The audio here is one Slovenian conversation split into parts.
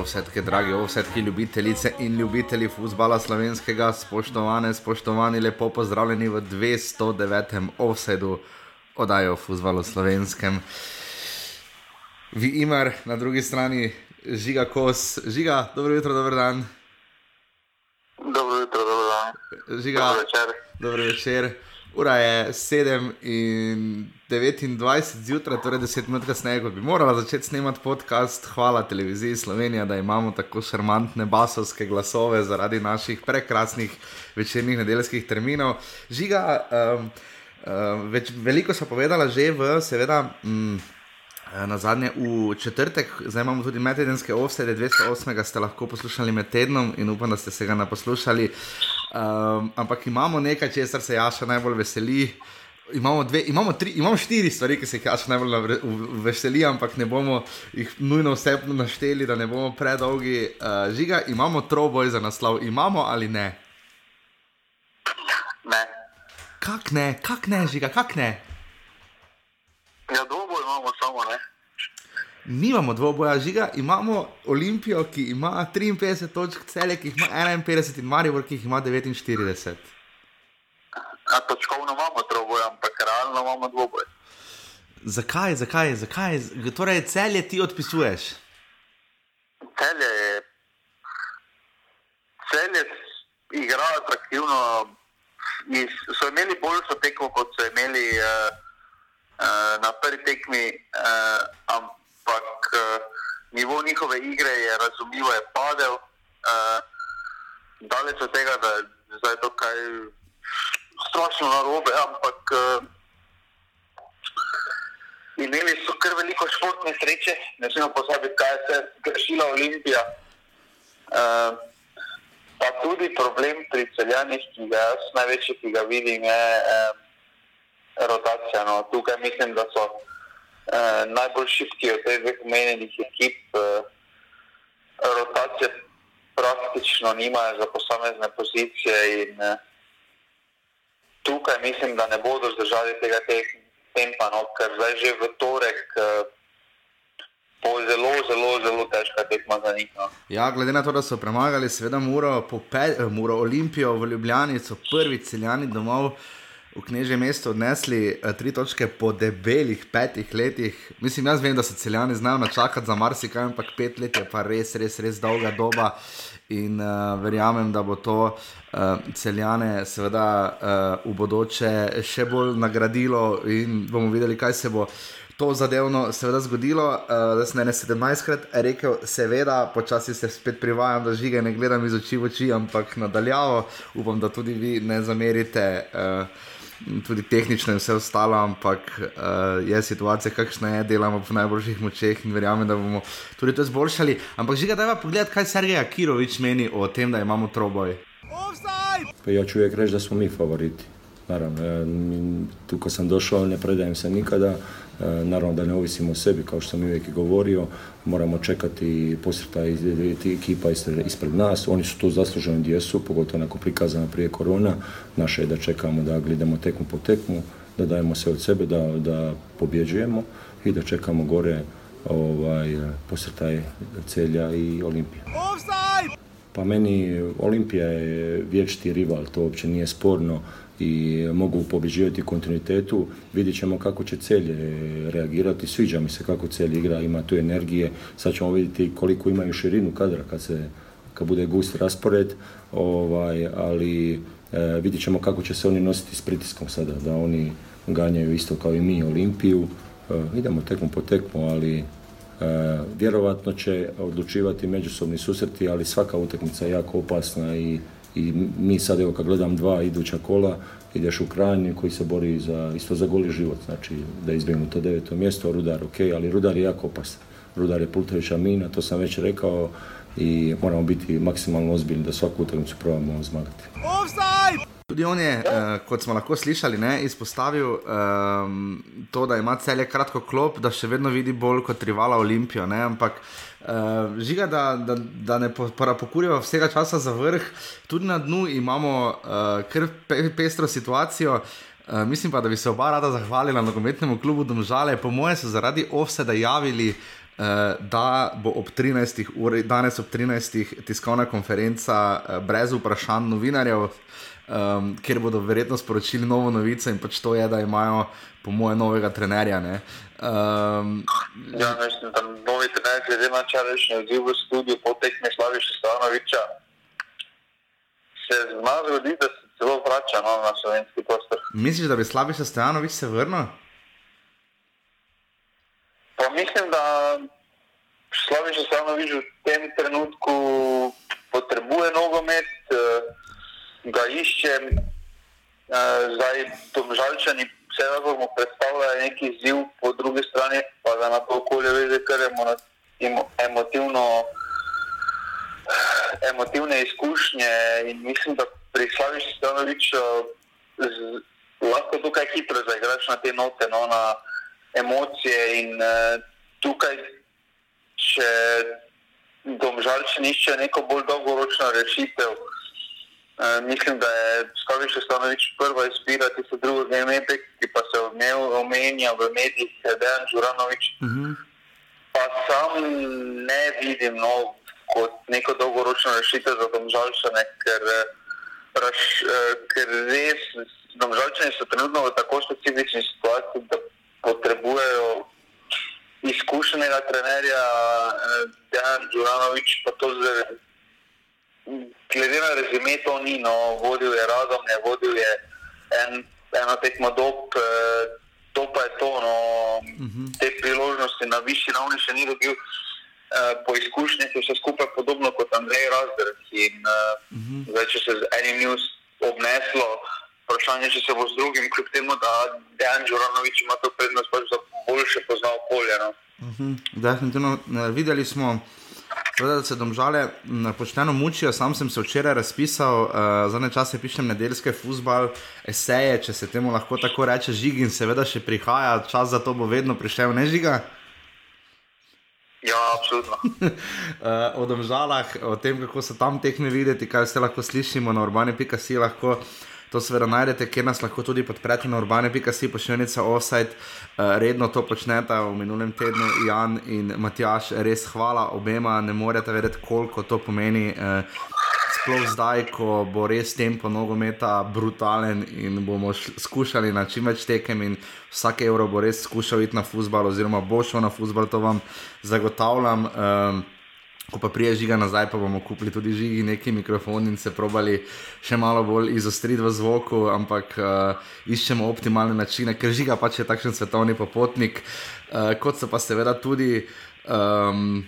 Drage ovsetke, drage ovsetke, ljubitelice in ljubitelji futbola slovenskega, spoštovane, spoštovani, lepo pozdravljeni v 209. ovsedu oddaje o futbalu slovenskem. Vi imar na drugi strani žiga kos, žiga, dobro jutro, dober dan. Dobro jutro, dobro dan. Žiga, Dobro večer. Dobro večer. Ura je 7 in 29 zjutraj, torej 10 minut kasneje, ko bi morala začeti snemati podcast. Hvala televiziji Slovenija, da imamo tako šarmantne basovske glasove zaradi naših prekrasnih večernih nedeljskih terminov. Žiga, um, um, več, veliko so povedala že v, seveda. Um, Na zadnje v četrtek, zdaj imamo tudi medtedenske offsede, 208. ste lahko poslušali med tednom in upam, da ste se ga ne poslušali. Um, ampak imamo nekaj, česar se Jaša najbolj veseli. Imamo, dve, imamo, tri, imamo štiri stvari, ki se jih Jaša najbolj veseli, ampak ne bomo jih nujno vse našteli, da ne bomo predolgi. Uh, žiga, imamo troboj za naslov, imamo ali ne? Ne. Kak ne, kak ne, žiga, kak ne? Ja, dolgo imamo samo, ne. Nimamo dvoboja žiga, imamo Olimpijo, ki ima 53 točk, celje, ki jih ima 51 in Maribor, ki jih ima 49. A točkovno imamo troboj, ampak realno imamo dvoboj. Zakaj, zakaj, zakaj? Torej, celje ti odpisuješ. Celje je. Celje igra atraktivno. Iz, so imeli boljšo tekmo, kot so imeli uh, uh, na prvi tekmi, uh, ampak uh, nivo njihove igre je razumljivo je padel. Uh, daleč od tega, da je zdaj to kaj strašno narobe, ampak uh, imeli so kar veliko športne sreče, ne smemo pozabiti, kaj se je grešila Olimpija. Uh, pa tudi problem pri celjanih, ki ga jaz največji, ki ga vidim, je uh, rotacija. No. Tukaj mislim, da so uh, najbolj šibki od teh dveh omenjenih ekip. Uh, rotacije praktično nimajo za posamezne pozicije in uh, tukaj mislim, da ne bodo zdržali tega te- tempa, no, ker zdaj že v torek uh, bo zelo, zelo, zelo težka tekma za njih. No. Ja, glede na to, da so premagali, seveda, Muro, pe, eh, Muro Olimpijo v Ljubljani, so prvi celjani domov v knežje mesto odnesli eh, tri točke po debelih petih letih. Mislim, jaz vem, da so celjani znajo načakati za marsikaj, ampak pet let je pa res, res, res dolga doba. In uh, verjamem, da bo to uh, celjane, seveda, uh, v bodoče še bolj nagradilo, in bomo videli, kaj se bo to zadevno seveda zgodilo. Uh, da sem ne 17krat rekel, seveda, počasi se spet privajam, da žige ne gledam iz oči v oči, ampak nadaljavo. Upam, da tudi vi ne zamerite. Uh, Tudi tehnično in vse ostalo, ampak uh, je situacija, kakšna je, delamo po najboljših močeh in verjamem, da bomo tudi to izboljšali. Ampak žiga, da je pogled, kaj Sergej Akirovič meni o tem, da imamo troboj. Ja uvijek reći da smo mi favoriti. Naravno, ja, mi- tu kad sam došao ne predajem se nikada, naravno da ne ovisimo o sebi, kao što sam uvijek i govorio, moramo čekati posrta ekipa ispred, nas, oni su tu zasluženi gdje jesu, pogotovo onako prikazano prije korona, naše je da čekamo da gledamo tekmu po tekmu, da dajemo sve od sebe, da, da pobjeđujemo i da čekamo gore ovaj, posrtaj Celja i Olimpija. Pa meni Olimpija je vječiti rival, to uopće nije sporno i mogu pobjeđivati u kontinuitetu. Vidjet ćemo kako će Celje reagirati, sviđa mi se kako Celje igra, ima tu energije. Sad ćemo vidjeti koliko imaju širinu kadra kad, se, kad bude gust raspored, ovaj, ali e, vidjet ćemo kako će se oni nositi s pritiskom sada, da oni ganjaju isto kao i mi Olimpiju. E, idemo tekmu po tekmu, ali E, vjerovatno će odlučivati međusobni susreti, ali svaka utakmica je jako opasna i, i mi sad evo kad gledam dva iduća kola, ideš u krajnji koji se bori za, isto za goli život, znači da izbjegnu to deveto mjesto, Rudar ok, ali Rudar je jako opasan. Rudar je plutajuća mina, to sam već rekao i moramo biti maksimalno ozbiljni da svaku utakmicu probamo zmagati. Tudi on je, uh, kot smo lahko slišali, ne, izpostavil um, to, da ima celje kratko klop, da še vedno vidi bolj kot rivala Olimpijo. Ne, ampak uh, žiga, da, da, da ne porapokurijo vsega časa za vrh, tudi na dnu imamo uh, kar pe, pestro situacijo. Uh, mislim pa, da bi se oba rada zahvalila nogometnemu klubu Domžale. Po mojem so zaradi offseda javili uh, da bo ob 13. uri, danes ob 13. tiskovna konferenca uh, brez vprašanj novinarjev, um, kjer bodo verjetno sporočili novo novico in pač to je, da imajo, po mojem, novega trenerja. Um, ja, mislim, da novi trener, glede na čarajšnji odziv v studiu, potekne Slaviša Stanoviča, se zna zgoditi, da se celo vrača no, na slovenski prostor. Misliš, da bi Slaviša Stanovič se vrnil? Pa mislim, da Slaviša Stanovič v tem trenutku potrebuje nogomet. Uh, ga iščem, uh, zdaj domžalčani vse lahko mu predstavljajo neki izziv, po drugi strani pa ga na to okolje veze, ker je emotivno, emotivne izkušnje in mislim, da pri Slaviši Stanoviču lahko tukaj hitro zaigraš na te note, no, na emocije in uh, tukaj, če domžalčani iščejo neko bolj dolgoročno rešitev, Uh, mislim, da je Skovič Stanovič prva izbira, ti so drugi imeti, ki pa se omenja v medijih, Dejan Žuranovič. Uh mhm. -huh. Pa sam ne vidim no, kot neko dolgoročno rešitev za domžalčane, ker, eh, raš, uh, ker res domžalčani so trenutno v tako specifični situaciji, da potrebujejo izkušenega trenerja, Dejan Žuranovič pa to zdaj glede na rezime, to ni, no, vodil je razum, ne vodil je en, eno tekmo dob, eh, to pa je to. No, uh mhm. -huh. Te priložnosti na višji ravni še ni dobil. Uh, po izkušnjah je vse skupaj podobno kot Andrej Razdrg. In uh, uh -huh. zdaj, če se z enim news obneslo, vprašanje je, če se bo z drugim, kljub temu, da Dejan Žuranovič ima to prednost, pač da boljše pozna okolje. No. Uh mhm. -huh. Definitivno videli smo. Seveda, da se domžale pošteno mučijo, sam sem se včeraj razpisal, uh, za ne čase pišem nedeljske futbal, eseje, če se temu lahko tako reče, žig in seveda še prihaja, čas za to bo vedno prišel, ne žiga. Ja, absolutno. uh, o domžalah, o tem, kako so tam tekme videti, kaj vse lahko slišimo na urbani.si lahko. To seveda najdete, kjer nas lahko tudi podprete na urbane.si, pošiljnica offside, uh, redno to počnete v minulem tednu, Jan in Matjaš, res hvala obema, ne morete vedeti, koliko to pomeni. Uh, Sploh zdaj, ko bo res tempo nogometa brutalen in bomo skušali na čim več tekem, in vsak evro bo res skušal iti na fusbal, oziroma bo šel na fusbal, to vam zagotavljam. Um, ko pa prije žiga nazaj, pa bomo kupili tudi žigi, neki mikrofon in se probali še malo bolj izostriti v zvoku, ampak uh, iščemo optimalne načine, ker žiga pač je takšen svetovni popotnik, uh, kot so pa seveda tudi. Um,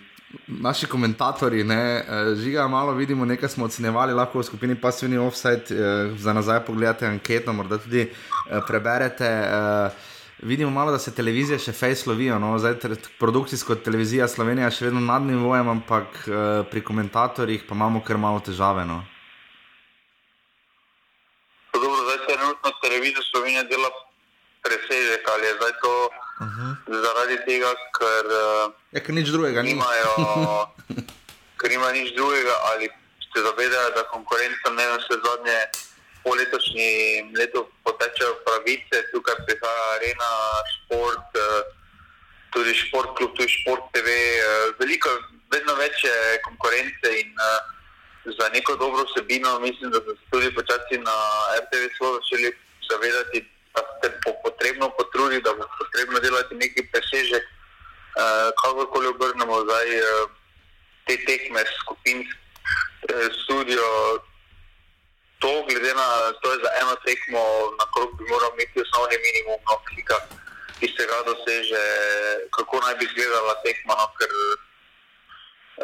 Naši komentatorji, ne, eh, žiga, malo vidimo, nekaj smo ocenjevali, lahko v skupini Passivni Offside, eh, za nazaj pogledate anketo, morda tudi eh, preberete. Eh, vidimo malo, da se televizije še fej slovijo. No? Zdaj, produkcijsko televizija Slovenija je še vedno nad nivojem, ampak uh, pri komentatorjih pa imamo kar malo težave. No? Dobro, zdaj se trenutno televizija Slovenija dela presežek ali je zdaj to uh mhm. -huh. zaradi tega, ker, uh, ja, ker nič drugega nimajo. ker nima nič drugega ali se zavedajo, da konkurenca ne vse zadnje po letošnjem letu potečejo pravice, tukaj prihaja arena, šport, eh, tudi šport, kljub tudi šport TV. Eh, veliko, vedno več je konkurence in eh, za neko dobro vsebino, mislim, da so se tudi počasi na RTV začeli zavedati, da se bo potrebno potruditi, da bo potrebno delati neki presežek. Kakorkoli obrnemo zdaj te tekme, skupinske, studio to, glede na to, da za eno tekmo na krog bi moral imeti osnovni minimum, no, ki, ga, ki se ga doseže, kako naj bi izgledala tekma. No, ker,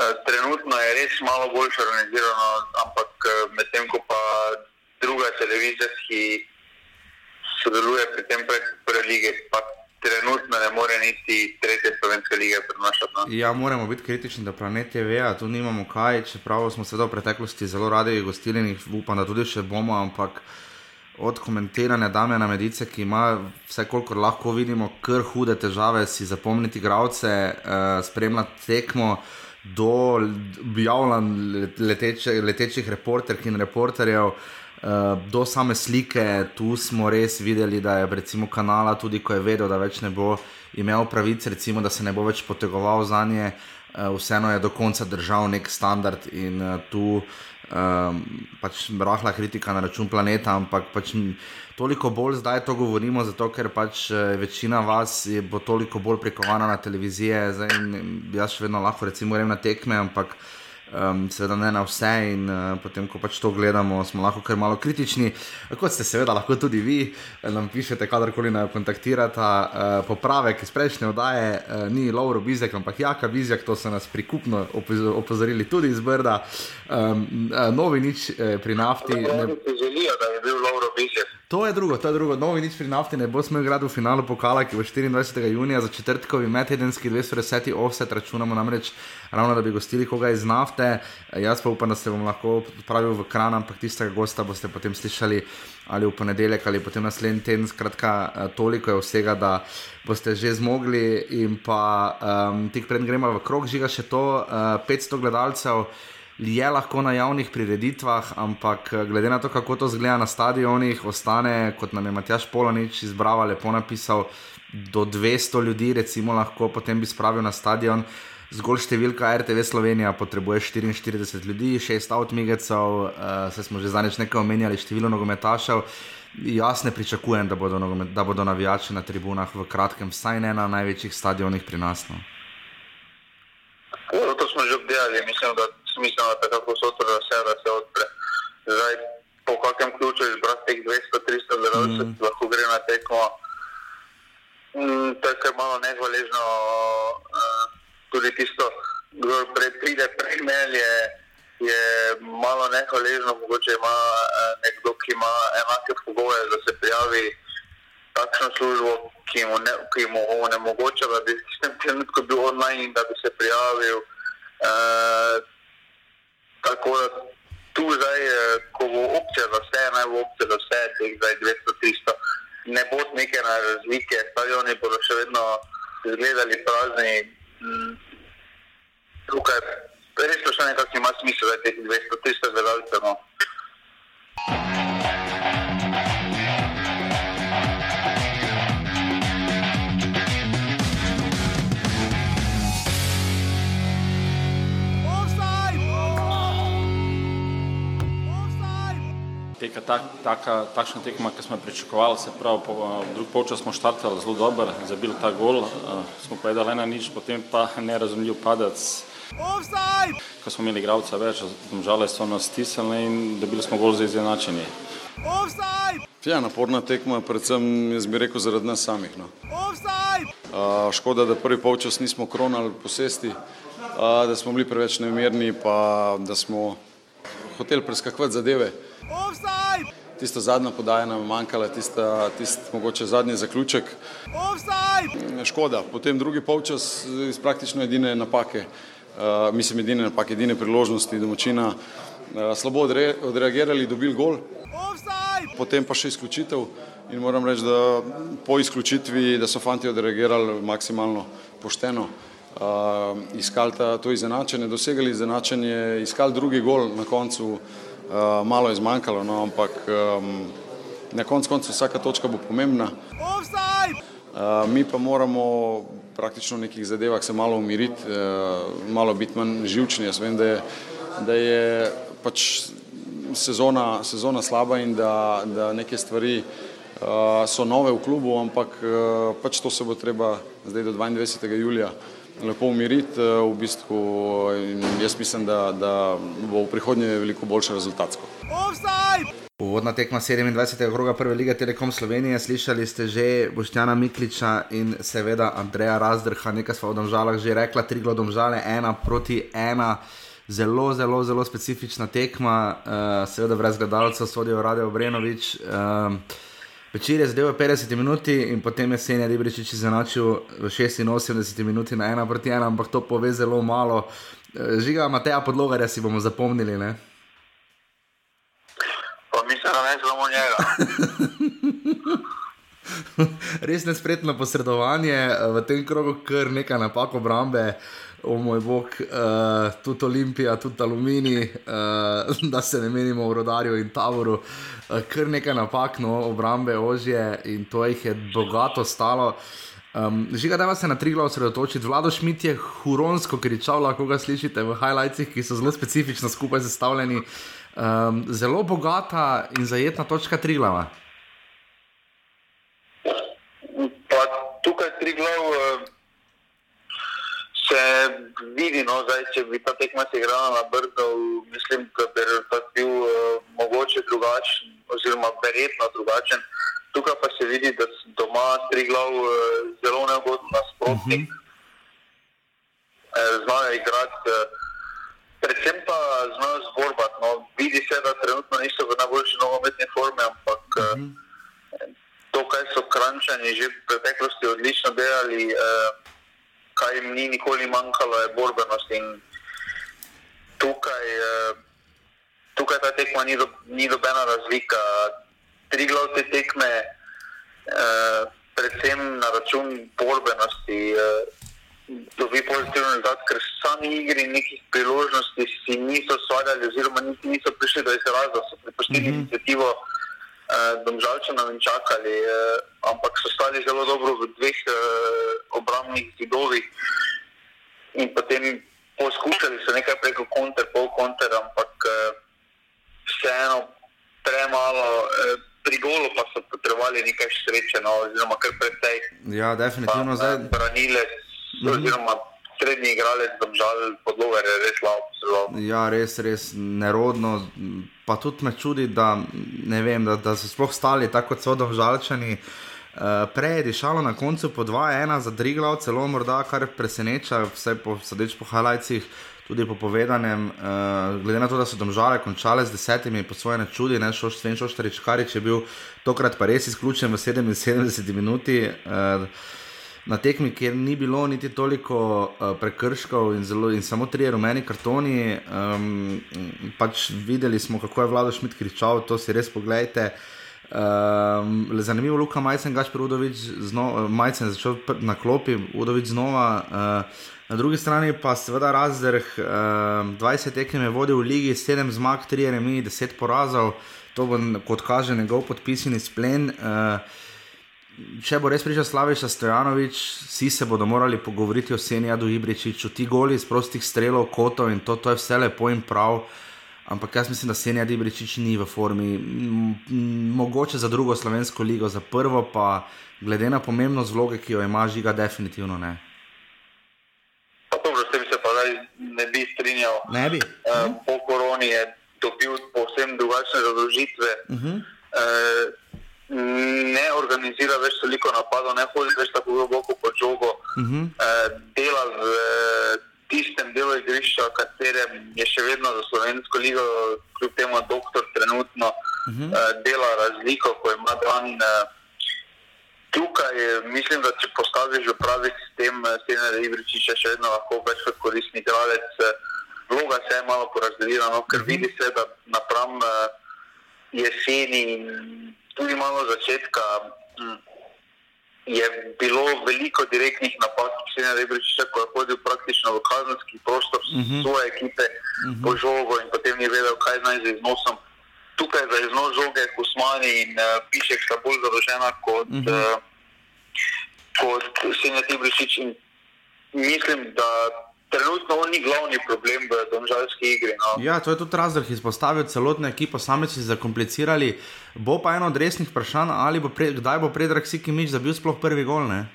eh, Trenutno je res malo bolj organizirano, ampak eh, medtem ko pa druga televizija, ki sodeluje pri tem prek lige, pa trenutno ne more niti tretje slovenske lige prenašati. No? Ja, moramo biti kritični, da planet je veja, tu nimamo kaj, čeprav smo se v preteklosti zelo radi gostili in upam, da tudi še bomo, ampak od komentiranja Damena Medice, ki ima vse kolikor lahko vidimo, kar hude težave si zapomniti gravce, uh, spremljati tekmo. Do objavljanj leteče, letečih reporterk in reporterjev, Uh, do same slike, tu smo res videli, da je recimo kanala, tudi ko je vedel, da več ne bo imel pravice, recimo, da se ne bo več potegoval za nje, uh, vseeno je do konca držal nek standard in uh, tu um, pač rahla kritika na račun planeta, ampak pač toliko bolj zdaj to govorimo, zato ker pač večina vas je bo toliko bolj prikovana na televizije, zdaj jaz še vedno lahko recimo grem na tekme, ampak. Um, seveda ne na vse, in uh, potem, ko pač to gledamo, smo lahko kar malo kritični. Kot ste, seveda, lahko tudi vi eh, nam pišete, kadarkoli naj kontaktirate. Uh, popravek iz prejšnje oddaje uh, ni Lauro Bizek, ampak Jaka Bizek, to so nas prikupno opozorili tudi iz Brda. Um, uh, novi nič uh, pri nafti. Ne želijo, da je bil Lauro Bizek. To je drugo, to je drugo. Novi nič pri nafti ne bo smel igrati v finalu pokala, ki bo 24. junija za četrtkovi medtedenski 210 offset, računamo namreč ravno, da bi gostili koga iz nafte. Jaz pa upam, da se bom lahko odpravil v kran, ampak tistega gosta boste potem slišali ali v ponedeljek ali potem naslednji teden. Skratka, eh, toliko je vsega, da boste že zmogli in pa um, tik pred gremo v krog, žiga še to uh, eh, 500 gledalcev je lahko na javnih prireditvah, ampak eh, glede na to, kako to zgleda na stadionih, ostane, kot nam je Matjaš Polonič izbral, lepo napisal, do 200 ljudi, recimo, lahko potem bi spravil na stadion. Zgolj številka RTV Slovenija potrebuje 44 ljudi, 6 avtomigecev, uh, se smo že zadnjič nekaj omenjali, število nogometašev. Jaz ne pričakujem, da bodo, nogomet, da bodo navijači na tribunah v kratkem, vsaj ne na največjih stadionih pri nas. No. To smo že obdelali, mislim, da smiselno, da tako so to vse, da se odpre. Zdaj, po kakem ključu izbrati teh 200-300 gledalcev, mm. lahko gre na tekmo. Mm, to je malo nehvaležno, uh, tudi tisto, kdo pred pride prejmel je, je malo nehvaležno, mogoče ima uh, nekdo, ki ima enake pogoje, da se prijavi takšno službo, ki mu, ne, ki mu onemogoča, da bi v tem trenutku bil online in da bi se prijavil. Uh, Tako da tu zdaj, eh, ko bo opcija za vse, naj bo opcija za vse, teh 200-300, ne bo neke razlike, stadioni bodo še vedno izgledali prazni. Mm, tukaj res to še nekako ima smisel, da je teh 200-300 gledalcev. No. Teka tak, taka, takšna tekma, ki smo jo pričakovali. Se pravi, po drugi polčas smo štartali zelo dobro, zabili ta gol, uh, smo pa jedali ena nič, potem pa nerazumljiv padec. Offside! Ko smo imeli igralca več, žale so nas stisnili in dobili smo gol za izenačenje. Ja, naporna tekma, predvsem jaz bi rekel zaradi nas samih. No. Uh, škoda, da prvi polčas nismo kronali posesti, uh, da smo bili preveč nemirni, pa da smo hoteli preskakovati zadeve. Offside! Tista zadnja podaja nam je manjkala, tista, tist, mogoče zadnji zaključek. Offside! Škoda, potem drugi polčas iz praktično edine napake, uh, mislim edine napake, edine priložnosti domačina, uh, slabo odre, odreagirali, dobili gol. Offside! Potem pa še izključitev in moram reči, da po izključitvi, da so fanti odreagirali maksimalno pošteno. Uh, iskali to izenačenje, dosegali izenačenje, iskali drugi gol na koncu. Eh, malo je zmanjkalo, no, ampak um, na koncu konca vsaka točka bo pomembna. Uh, mi pa moramo praktično v nekih zadevah se malo umiriti, uh, malo biti manj živčni. Jaz vem, da je, da je pač sezona, sezona slaba in da, da neke stvari uh, so nove v klubu, ampak uh, pač to se bo treba zdaj do 22. julija lepo umiriti eh, v bistvu in jaz mislim, da, da bo v prihodnje veliko boljše rezultatsko. Uvodna tekma 27. kroga Prve lige Telekom Slovenije, slišali ste že Boštjana Mikliča in seveda Andreja Razdrha, nekaj smo v Domžalah že rekla, tri glodomžale, ena proti ena, zelo, zelo, zelo specifična tekma, uh, seveda brez gledalcev, sodijo Radio Obrenovič. Uh, Večer je v 50 minuti in potem je Senja Libričič izenačil v 86 minuti na 1 proti 1, ampak to pove zelo malo. Eh, žiga Mateja podlogarja si bomo zapomnili, ne? Pa mislim, da ne samo njega. Res nespretno posredovanje eh, v tem krogu, kar nekaj napak obrambe. O moj bog, uh, tudi Olimpija, tudi Aluminij, uh, da se ne menimo v rodarju in taboru, uh, kar nekaj napak, no, obrambe, ožje in to jih je bogato stalo. Um, Žiga, da se na tri glav osredotočiti. Vlado Šmit je huronsko kričal, lahko ga slišite v highlightsih, ki so zelo specifično skupaj zastavljeni. Um, zelo bogata in zajetna točka tri glava. Tukaj tri glav. Uh se vidi, no, zdaj, če bi ta tekma se igrala na Brdo, mislim, da bi rezultat bil uh, mogoče drugačen, oziroma verjetno drugačen. Tukaj pa se vidi, da so doma tri glav uh, zelo neugodno nasprotnik. Uh -huh. Znajo igrati, uh, predvsem pa znajo zborbati. No. Vidi se, da trenutno niso v najboljši nogometni formi, ampak uh -huh. to, kar so krančani že v preteklosti odlično delali. Uh, kaj jim ni nikoli manjkalo, je borbenost. In tukaj, eh, tukaj ta tekma ni, do, ni dobena razlika. Tri glavne tekme, eh, predvsem na račun borbenosti, eh, dobi pozitivni rezultat, ker sami igri nekih priložnosti si niso ustvarjali, oziroma niti niso prišli do izraza, so pripustili mm -hmm. inicijativo. Domžalčano in čakali, uh, ampak so stali zelo dobro v dveh uh, obrambnih zidovih in potem poskušali so nekaj preko konter, pol konter, ampak vseeno premalo. Pri golu pa so potrebovali nekaj sreče, no, oziroma kar precej. Ja, definitivno zdaj. Branile, mhm. oziroma srednji igralec, domžal, podloga je res slabo. Ja, res, res nerodno pa tudi me čudi, da, vem, da, da so sploh stali tako kot so domžalčani. Uh, prej je dišalo na koncu po 2-1 za Driglav, celo morda kar preseneča, vse po sedeč po halajcih, tudi po povedanem. Uh, glede na to, da so domžale končale z desetimi, po svoje ne čudi, ne šoš Sven Šoštarič Karič je bil tokrat pa res izključen v 77 minuti. Uh, na tekmi, kjer ni bilo niti toliko uh, prekrškov in, zelo, in samo tri rumeni kartoni. Um, pač videli smo, kako je vlado Šmit kričal, to si res pogledajte. Um, zanimivo je, Luka Majcen, Gašpor Udovič, Majcen začel na klopi, Udovič znova. Uh, Na drugi strani pa seveda razdrh, uh, 20 tekem je vodil v ligi, 7 zmag, 3 remi, 10 porazov, to bo kot kaže njegov podpisani splen. Uh, če bo res prišel Slaviš Stojanovič, vsi se bodo morali pogovoriti o Senjadu Ibričiču, ti goli iz prostih strelov, koto in to, to je vse lepo in prav. Ampak jaz mislim, da Senjad Ibričič ni v formi. Mogoče za drugo slovensko ligo, za prvo pa, glede na pomembnost vloge, ki jo ima žiga, definitivno ne. Dobro, s tem se pa ne bi strinjal. Ne bi. Uh, po koroni je dobil povsem drugačne zadolžitve. Uh -huh. uh, ne organizira več toliko napadov, ne hodi več tako globoko pod žogo, uh -huh. eh, dela v eh, tistem delu igrišča, katerem je še vedno za slovensko ligo, kljub temu, doktor trenutno uh -huh. eh, dela razliko, ko ima dan. Eh, Tukaj mislim, da če postaviš v pravi sistem, se ne da Ibričiče še vedno lahko več kot koristni igralec. Eh, vloga se je malo porazdelila, no, ker -huh. vidi se, da napram uh, jeseni in tudi malo začetka. Hm, je bilo veliko direktnih napak, vse na Rebrečiče, ko je hodil praktično v kazenski prostor uh mhm. -huh. svoje ekipe uh -huh. po žogo in potem ni vedel, kaj naj z iznosom. Tukaj za iznos žoge, Kusmani in uh, Pišek sta bolj zadolžena kot, uh -huh. uh, kot Senja Tibrečič. Mislim, da Trenutno on ni glavni problem v domžalski igri. No. Ja, to je tudi razlog, ki je izpostavil celotno ekipo, sami si zakomplicirali. Bo pa eno od resnih vprašanj, ali bo pre, kdaj bo predrag Siki Mič zabil sploh prvi gol. Ne?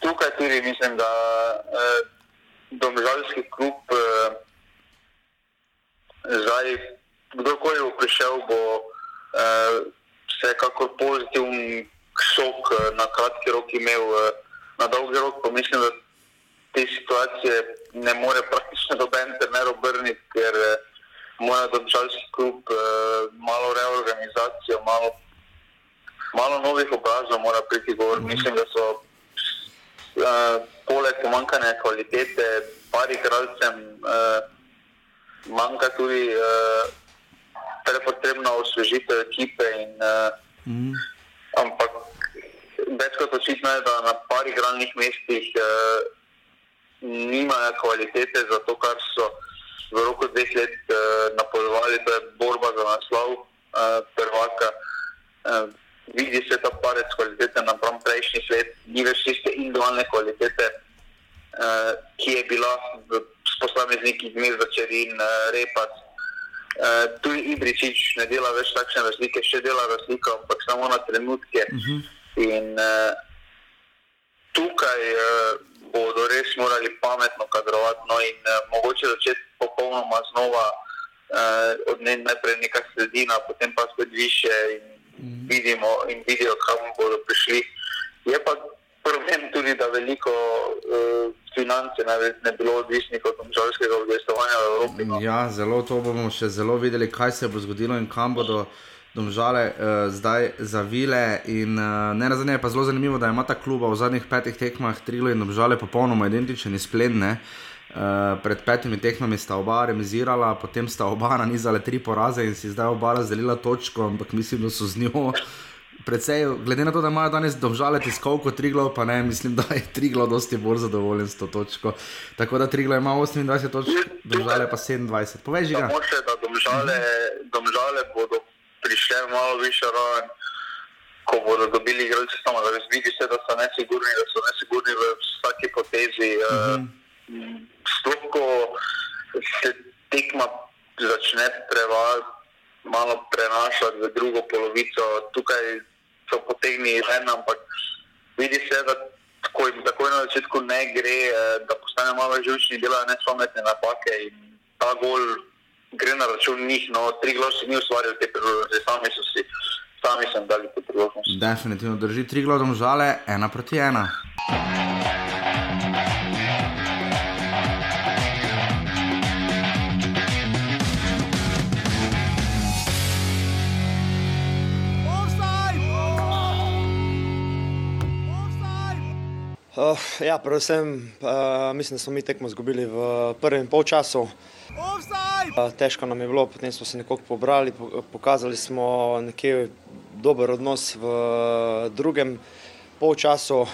Tukaj tudi mislim, da eh, domžalski klub, eh, zdaj, kdorkoli bo prišel, bo eh, vsekakor pozitiven šok eh, na kratki rok imel, eh, na dolgi rok pa mislim, da te situacije ne more praktično noben trener obrniti, ker eh, mora državski klub malo reorganizacijo, malo, malo novih obrazov mora priti gor. Mislim, da so uh, poleg pomankanja kvalitete, par igralcem, uh, manjka tudi uh, prepotrebna osvežitev ekipe in uh, mm. Ampak več kot očitno je, da na par igralnih mestih uh, nimajo kvalitete za to, kar so v roku dveh let uh, napovedovali, da je borba za naslov uh, prvaka. Uh, vidi se ta parec kvalitete napram prejšnjih let, ni več tiste individualne kvalitete, uh, ki je bila s posamezniki dnev začerin, uh, repac. Uh, tu je Ibričič, ne dela več takšne razlike, še dela razliko, ampak samo na trenutke. Uh mhm. -huh. In uh, tukaj uh, bodo res morali pametno kadrovati no, in uh, mogoče začeti popolnoma znova, uh, od ne, najprej neka sredina, potem pa spet više in, mm. vidimo, in vidijo, kam bodo prišli. Je pa problem tudi, da veliko uh, finance ne, ne bilo odvisnih od državskega obvestovanja v Evropi. No. Ja, zelo to bomo še zelo videli, kaj se bo zgodilo in kam bodo domžale uh, zdaj zavile. In uh, ne razumem, je pa zelo zanimivo, da ima ta kluba v zadnjih petih tekmah trilo in domžale popolnoma identičen izplen. Uh, pred petimi tekmami sta oba remisirala, potem sta oba nanizala tri poraze in si zdaj oba razdelila točko, ampak mislim, da so z njo. Predvsej, glede na to, da imajo danes domžale tiskovko Triglo, pa ne, mislim, da je Triglo dosti bolj zadovoljen s to točko. Tako da Triglo ima 28 točk, domžale pa 27. Povej, že. Samo še, da domžale, domžale bodo prišle malo više raven, ko bodo dobili igralce, samo da res vidi se, da so nesigurni, da so nesigurni v vsaki potezi. Uh -huh. Sploh, ko se tekma začne prevajati, malo prenašati v drugo polovico, tukaj so potegnili ven, ampak vidi se, da tako, tako na začetku ne gre, eh, da postane malo živčni, delajo nespametne napake in ta gol gre na račun njih, no, tri glasove ni ustvarjal te priložnosti, sami so si, sami sem dali te priložnosti. Definitivno drži tri glasove žale, ena proti ena. Uh, ja, predvsem uh, mislim, da smo mi tekmo izgubili v prvem polčasu. Uh, težko nam je bilo, potem smo se nekako pobrali, pokazali smo nekje dober odnos v drugem polčasu.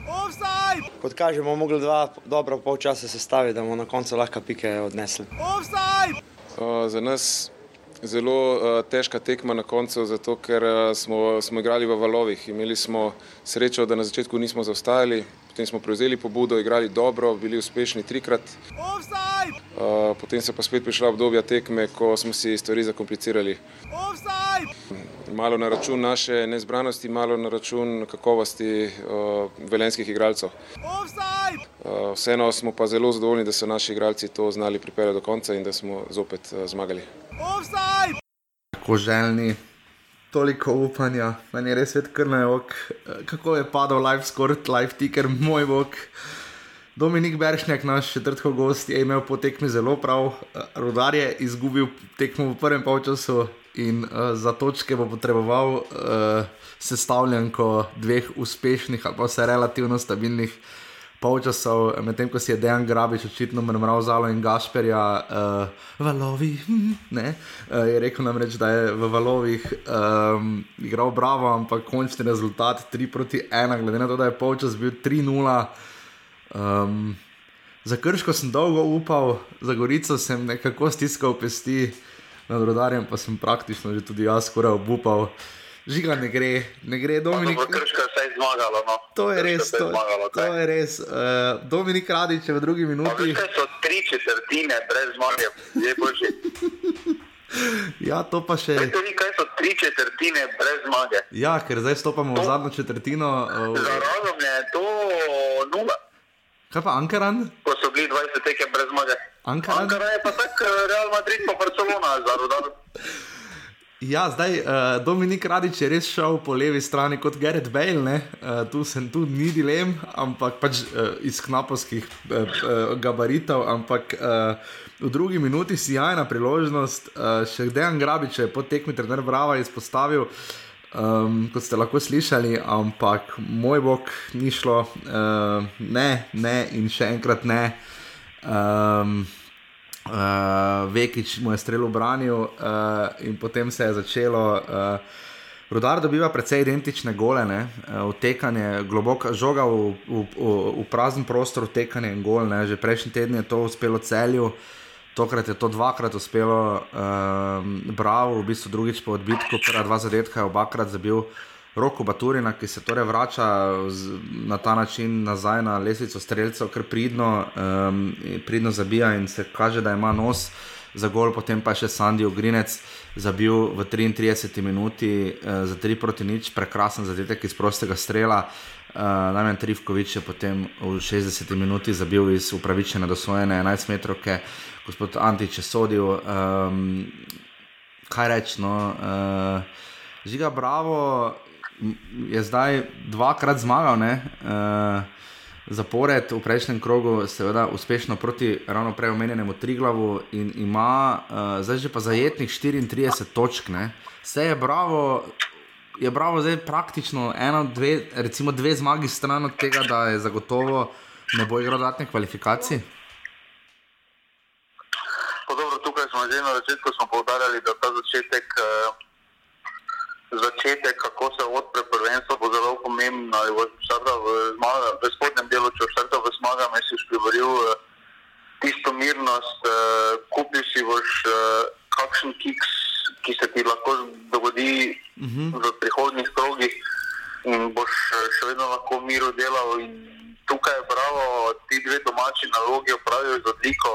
Kot kažemo, mogli dva dobra polčasa sestaviti, da bomo na koncu lahko pike odnesli. Uh, za nas zelo uh, težka tekma na koncu, zato ker uh, smo, smo igrali v valovih. Imeli smo srečo, da na začetku nismo zaostajali, potem smo prevzeli pobudo, igrali dobro, bili uspešni trikrat. Uh, potem se pa spet prišla obdobja tekme, ko smo si stvari zakomplicirali. Malo na račun naše nezbranosti, malo na račun kakovosti uh, velenskih igralcev. Uh, vseeno smo pa zelo zadovoljni, da so naši igralci to znali pripeljati do konca in da smo zopet uh, zmagali. Tako željni, toliko upanja, meni je res svet krne ok, kako je padal live score, live ticker, moj bog. Dominik Beršnjak, naš četrtko gost, je imel po tekmi zelo prav, rodar je izgubil tekmo v prvem polčasu in uh, za točke bo potreboval uh, sestavljanko dveh uspešnih ali pa vse relativno stabilnih polčasov, medtem ko si je Dejan Grabič očitno mrmral zalo in Gašperja, uh, valovi, hm, ne, uh, je rekel namreč, da je v valovih um, igral bravo, ampak končni rezultat 3 proti 1, glede na to, da je polčas bil 3-0. Um, za krško sem dolgo upal, za gorico sem nekako stiskal pesti, nad rodarjem pa sem praktično že tudi jaz skoraj obupal. Žiga ne gre, ne gre, Dominik. Zmagalo, no. To je res, to, zmagalo, to je res. Uh, Dominik Radič je v drugi minuti. To so tri četrtine brez zmage, je božje. Ja, to pa še. To ni kaj, so tri četrtine brez zmage. Ja, ker zdaj stopamo to, v zadnjo četrtino. Uh, za razum je to nula. Kaj pa Ankaran? Ko so bili 20 tekem brez zmage. Ankaran? Ankaran je pa tako eh, Real Madrid pa Barcelona za rodar. Ja, zdaj uh, Dominik Radič je res šel po levi strani kot Gerrit Bale, uh, tu sem tu ni dilem, ampak pač uh, iz knapovskih uh, uh, gabaritov, ampak uh, v drugi minuti si jajna priložnost, uh, še Dejan Grabič je po tekmi trener Brava izpostavil, um, kot ste lahko slišali, ampak moj bog ni šlo, uh, ne, ne in še enkrat ne. Um, Uh, Vekič mu je strelo branil, uh, in potem se je začelo. Uh, Rudar dobiva precej identične gole, ne, vtekanje, globoka žoga v, v, v, v prazen prostor, vtekanje in gol. Ne. Že prejšnji teden je to uspelo celju, tokrat je to dvakrat uspelo, um, bravo, v bistvu drugič po odbitku, prva dva zadetka je obakrat zabil. Roko Baturina, ki se torej vrača z, na ta način nazaj na lesnico streljcev, ker pridno, um, pridno zabija in se kaže, da ima nos za gol, potem pa še Sandy Ogrinec zabil v 33 minuti uh, za 3 proti nič, prekrasen zadetek iz prostega strela. Uh, Najmanj Trivkovič je potem v 60 minuti zabil iz upravičene dosvojene 11 metrovke, gospod Antič je sodil. Um, kaj reči? No? Uh, Žiga Bravo je zdaj dvakrat zmagal, ne, uh, zapored v prejšnjem krogu, seveda uspešno proti ravno prej omenjenemu Triglavu in ima uh, zdaj že pa zajetnih 34 točk. Ne. Vse je bravo. Je bravo, zdaj praktično eno, dve, recimo dve zmagi stran od tega, da je zagotovo ne bo igral dodatne kvalifikacije. Dobro, tukaj smo že na začetku povdarjali, da ta začetek uh, začetek, kako se odpre prvenstvo, bo zelo pomembno. Ali boš štartal v, v spodnjem delu, če štartal v zmagah, si boš priboril uh, tisto mirnost, uh, kupil si boš uh, kakšen kiks, ki se ti lahko dogodi uh mhm. -huh. v prihodnih krogih in boš še vedno lahko v miru delal. In tukaj je bravo, ti dve domači nalogi opravijo z odliko,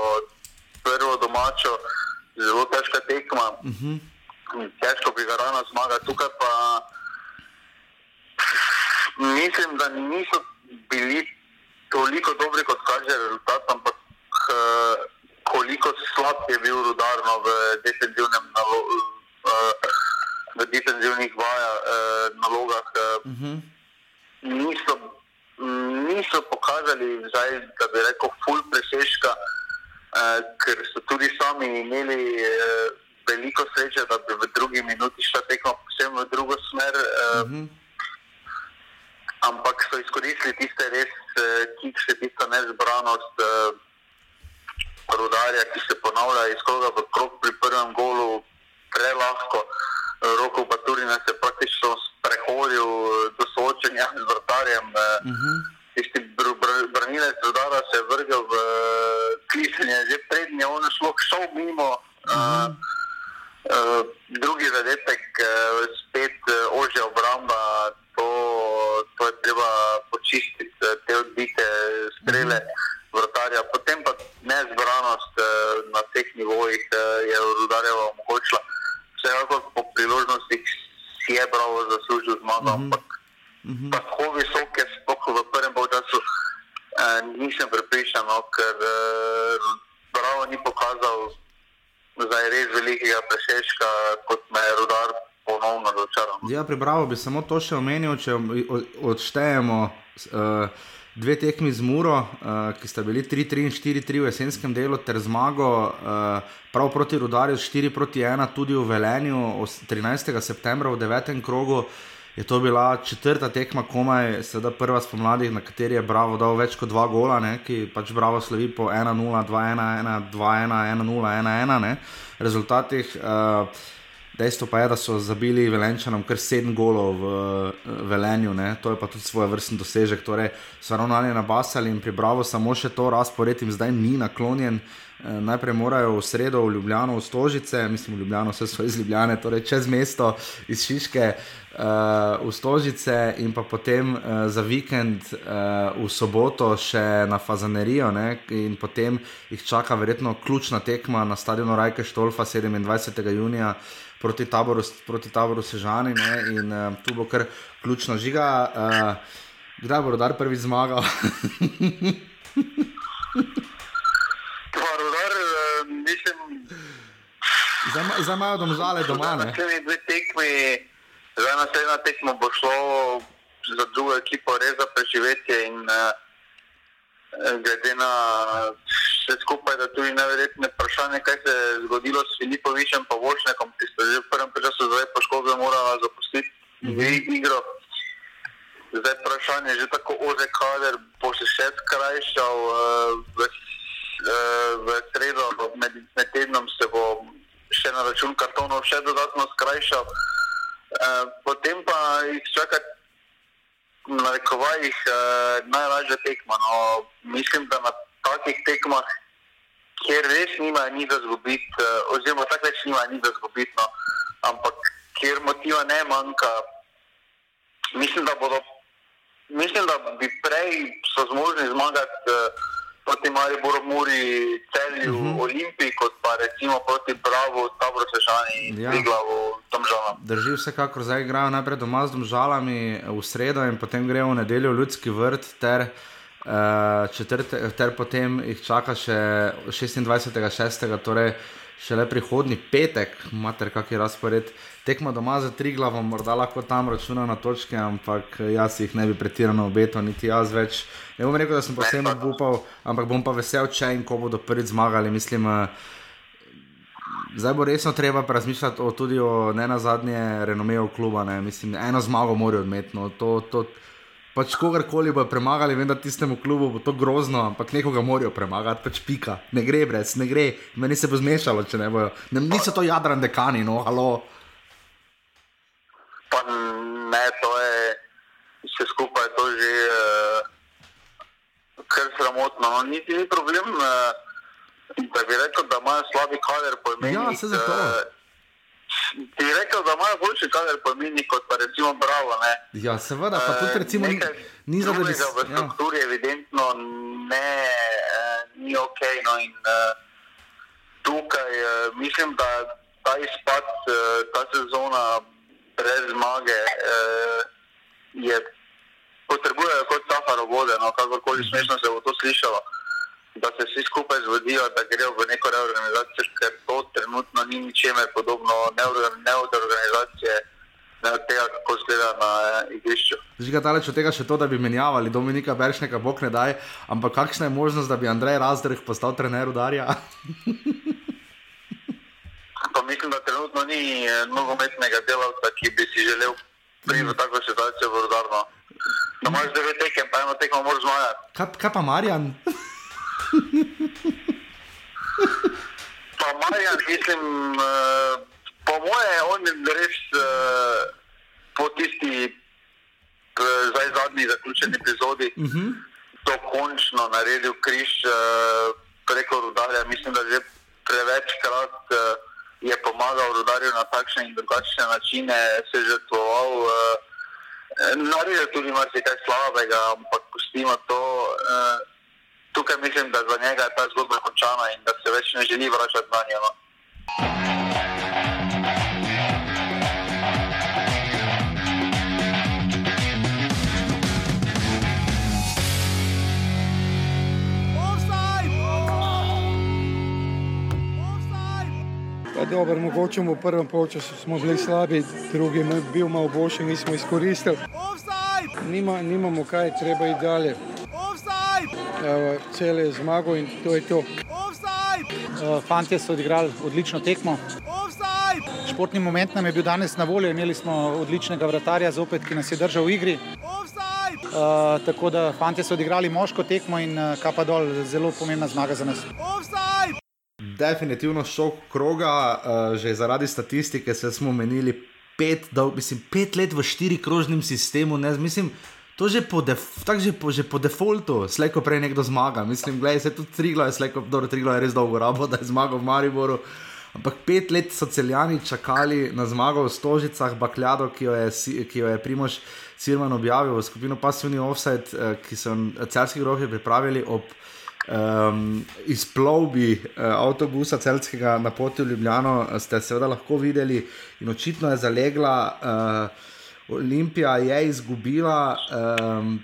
prvo domačo, zelo težka tekma. Uh mhm. -huh težko bi ga rano zmagal. Tukaj pa mislim, da niso bili toliko dobri, kot kaže rezultat, ampak uh, koliko slab je bil rudarno v defensivnem nalogu. Uh, V defensivnih vaja, eh, nalogah eh, uh -huh. niso, niso pokazali, zdaj, da bi rekel, full presežka, eh, ker so tudi sami imeli eh, veliko sreče, da bi v drugi minuti šla tekmo povsem v drugo smer. Uh, mm -hmm. Ampak so izkoristili tiste res, eh, ki se tista nezbranost uh, rudarja, ki se ponavlja iz kroga v krog pri prvem golu, prelahko. Roko Baturina se praktično prehodil do soočenja z vrtarjem. Mm -hmm. Tisti br br branilec rudara se je vrgel v klisenje, že prednje, on je šlo šel mimo. Mm -hmm. uh, Uh, drugi zadetek, uh, spet uh, ožja obramba, to, to je treba počistiti, te odbite strele -hmm. vrtarja. Potem pa nezbranost uh, na vseh nivojih uh, je rudarjeva omogočila. Vsekakor po priložnostih si je bravo zaslužil zmago, mm -hmm. ampak mm -hmm. tako visoke, sploh v prvem času, uh, nisem pripričan, no, ker uh, bravo ni pokazal zdaj res velikega presežka, kot me je rodar ponovno dočaral. Ja, prebral bi samo to še omenil, če odštejemo. Uh, Dve tekmi z Muro, uh, ki sta bili 3-3 in 4-3 v jesenskem delu, ter zmago uh, prav proti Rudarju 4-1 tudi v Velenju 13. septembra v 9. krogu. Uh, je to bila četrta tekma, komaj, sedaj prva spomladi, na kateri je Bravo dal več kot dva gola, ne, ki pač Bravo slovi po 1-0, 2-1, 2-1, 1-0, 1-1. Rezultatih. Uh, Dejstvo pa je, da so zabili Velenčanom kar sedem golov v Velenju, ne? to je pa tudi svoj vrsten dosežek. Torej, so ravnali na Basali in pri Bravo samo še to razpored jim zdaj ni naklonjen. Eh, najprej morajo v sredo v Ljubljano, v Stožice, mislim, v Ljubljano, vse so iz Ljubljane, torej čez mesto, iz Šiške, uh, v Stožice in pa potem uh, za vikend uh, v soboto še na Fazanerijo. Ne? In potem jih čaka verjetno ključna tekma na stadionu Rajke Štolfa 27. junija proti taboru, proti taboru Sežani. Ne? In uh, tu bo kar ključno žiga. Uh, kdaj bo rodar prvi zmagal? Zdaj imajo domžale doma. Na naslednji dve tekmi, zdaj naslednja tekma bo šlo za drugo ekipo res za preživetje in uh, glede na vse skupaj, da tudi neverjetne vprašanje, kaj se je zgodilo s Filipovičem pa Vošnekom, ki ste že v prvem času zdaj poškodbe morala zapustiti mm -hmm. igro. Zdaj vprašanje je že tako oze kader, bo se še skrajšal uh, uh, v sredo, med, med tednom se bo še na račun kartonov še dodatno skrajšal. Uh, potem pa jih čaka na rekovajih uh, najlažja tekma. No, mislim, da na takih tekmah, kjer res nima ni za zgubiti, oziroma tako več nima ni za zgubiti, no, ampak kjer motiva ne manjka, mislim, da bodo. Mislim, da bi prej so zmožni zmagati uh, proti Mariboru, Muri, Celju, uh -huh. Olimpiji, kot pa recimo proti Bravo, Tabor Sežani, ja. Iglavu, Domžalam. Drži vsekakor, zdaj igrajo najprej doma z Domžalami v sredo in potem grejo v nedeljo v Ljudski vrt, ter, uh, četrte, ter potem jih čaka še 26.6., torej šele prihodni petek, mater kak je razpored. Tekmo doma za tri glavo, morda lahko tam računa na točke, ampak jaz jih ne bi pretirano obetal, niti jaz več. Ne bom rekel, da sem posebno upal, ampak bom pa vesel, če in ko bodo prvič zmagali. Mislim, zdaj bo resno treba razmišljati o, tudi o ne na zadnje renomeju kluba. Ne. Mislim, eno zmago morajo odmetno. To, to, pač kogarkoli bo premagali, vem, da tistemu klubu bo to grozno, ampak nekoga morajo premagati, pač pika. Ne gre brez, ne gre. Meni se bo zmešalo, če ne bojo. Ne, niso to jadran dekani, no, halo. Pa ne, to je vse skupaj, to je že uh, kar sramotno. No, niti ni problem, uh, da bi rekel, da imajo slabi kader po imenu. Ja, se zato. Uh, Ti je rekel, da imajo boljši kader po imenu kot pa recimo Bravo. Ne? Ja, seveda, pa tudi recimo ni, ni za to, da bi se. V strukturi ja. evidentno ne, uh, ni ok. No, in, uh, tukaj uh, mislim, da ta izpad, uh, ta sezona brez zmage uh, je potrebujejo kot safaro vode, no, kakorkoli smešno se bo to slišalo, da se vsi skupaj zvodijo, da grejo v neko reorganizacijo, ker to trenutno ni ničemer podobno ne od organizacije. Ne od tega, kako izgleda na eh, igrišču. Že daleč od tega, to, da bi menjavali Dominika Beršnega, bog ne daj, ampak kakšna je možnost, da bi Andrej Razdrh postal trener udarja? pa mislim, da trenutno ni eh, nogometnega delavca, ki bi si želel priti v tako situacijo v Rudarno. Da imaš devet tekem, pa eno tekmo moraš zmagati. Kaj, kaj pa Marjan? Pa Marjan, mislim, uh, po moje, on res uh, po tisti uh, zdaj zadnji zaključeni epizodi uh mhm. -huh. dokončno naredil križ uh, preko rudarja. Mislim, da že prevečkrat uh, je pomagal rudarju na takšne in drugačne načine, se žrtvoval. Uh, Naredil tudi marsikaj slabega, ampak pustimo to. Uh, tukaj mislim, da za njega je ta zgodba končana in da se več ne želi vračati na njo. No. Dobro, mogoče v prvem polčasu smo bili slabi, drugi je bil malo boljši, nismo izkoristili. Nima, nimamo kaj, treba iti dalje. Cele zmago in to je to. Fantje so odigrali odlično tekmo. Športni moment nam je bil danes na voljo, imeli smo odličnega vratarja, zopet, ki nas je držal v igri. Uh, tako da fantje so odigrali moško tekmo in uh, kapa dol, zelo pomembna zmaga za nas. Offside! definitivno šok kroga, uh, že zaradi statistike smo menili pet, da, mislim, pet let v štiri krožnem sistemu. Ne, mislim, to že po, def, že po, že po defaultu, slejko prej nekdo zmaga. Mislim, gledaj, se tudi triglo je, slejko, dobro, triglo je res dolgo rabo, da je zmagal v Mariboru. Ampak pet let so celjani čakali na zmago v Stožicah, bakljado, ki jo je, ki jo je Primož Sirman objavil v skupino Passivni Offside, eh, ki so celski grofi pripravili ob um, izplovbi uh, avtobusa celskega na poti v Ljubljano, ste seveda lahko videli in očitno je zalegla. Uh, Olimpija je izgubila um,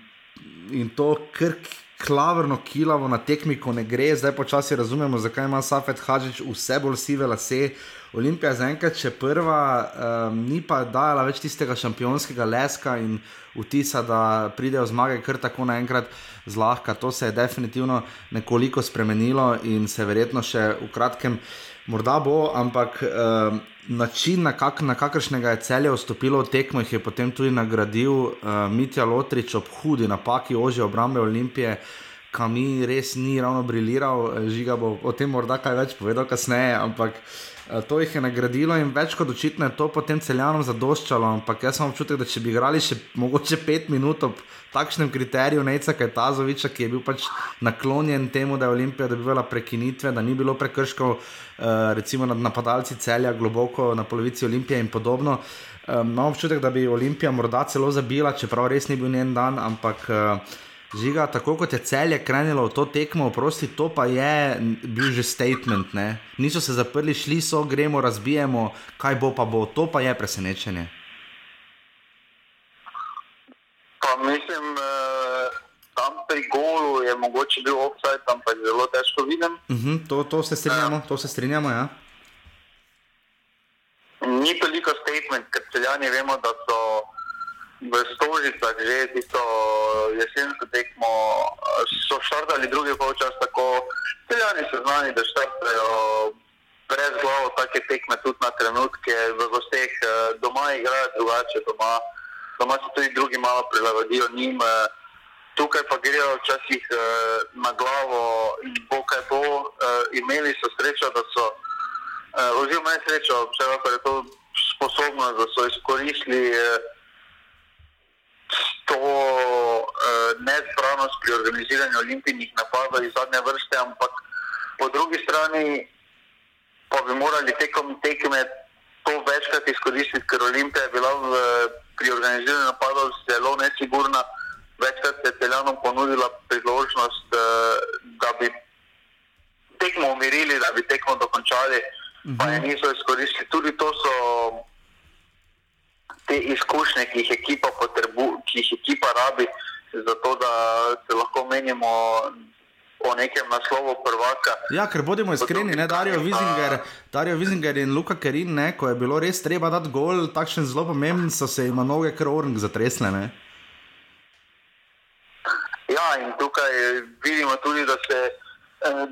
in to krk. Klavrno, kilavo na tekmi, ko ne gre, zdaj počasi razumemo, zakaj ima Safet Hadžič vse bolj sive lase. Olimpija je zaenkrat še prva, um, ni pa dajala več tistega šampionskega leska in vtisa, da pridejo zmage kar tako naenkrat zlahka. To se je definitivno nekoliko spremenilo in se verjetno še v kratkem morda bo, ampak uh, način, na, kak, na kakršnega je celje vstopilo v tekmo, jih je potem tudi nagradil uh, Mitja Lotrič ob hudi napaki ože obrambe Olimpije. Kami res ni ravno briliral, žiga bo o tem morda kaj več povedal kasneje, ampak uh, to jih je nagradilo in več kot očitno je to potem celjanom zadoščalo. Ampak jaz sem občutek, da če bi igrali še mogoče pet minut ob takšnem kriteriju Neca Kajtazoviča, ki je bil pač naklonjen temu, da je Olimpija dobivala prekinitve, da ni bilo prekrškov, uh, recimo nad napadalci celja globoko na polovici Olimpije in podobno. Um, imam občutek, da bi Olimpija morda celo zabila, čeprav res ni bil njen dan, ampak. Uh, Žiga, tako kot je celje krenilo v to tekmo, prosti, to pa je bil že statement. Ne? Niso se zaprli, šli so, gremo, razbijemo, kaj bo pa bo, to pa je presenečenje. Pa mislim, eh, tam pri golu je mogoče bil offside, tam pa je zelo težko videti. Uh mhm, -huh, to, to se strinjamo, to se strinjamo. Ja. Ni toliko statement, ker celjani vemo, da so v Stožicah že tisto jesensko tekmo, so štartali drugi polčas tako, celjani so znani, da štartajo brez glavo take tekme tudi na trenutke, v gosteh doma igrajo drugače, doma, doma se tudi drugi malo prilagodijo njim, tukaj pa grejo včasih na glavo in bo kaj bo, imeli so srečo, da so, oziroma ne srečo, če lahko je to sposobnost, da so izkoristili to uh, nezbranost pri organiziranju olimpijskih napadov iz zadnje vrste, ampak po drugi strani pa bi morali tekom tekme to večkrat izkoristiti, ker Olimpija je bila v, pri organiziranju napadov zelo nesigurna. Večkrat je Teljanom ponudila priložnost, uh, da bi tekmo umirili, da bi tekmo dokončali, uh -huh. pa je mhm. niso izkoristili. Tudi to so te izkušnje, ki jih ekipa, potrebu, ki jih ekipa rabi, zato da se lahko menimo o nekem naslovu prvaka. Ja, ker bodimo iskreni, ne Darijo Vizinger, Darijo Vizinger in Luka Kerin, ne, ko je bilo res treba dati gol, takšen zelo pomemben, so se jim noge krorn zatresle. Ne? Ja, in tukaj vidimo tudi, da se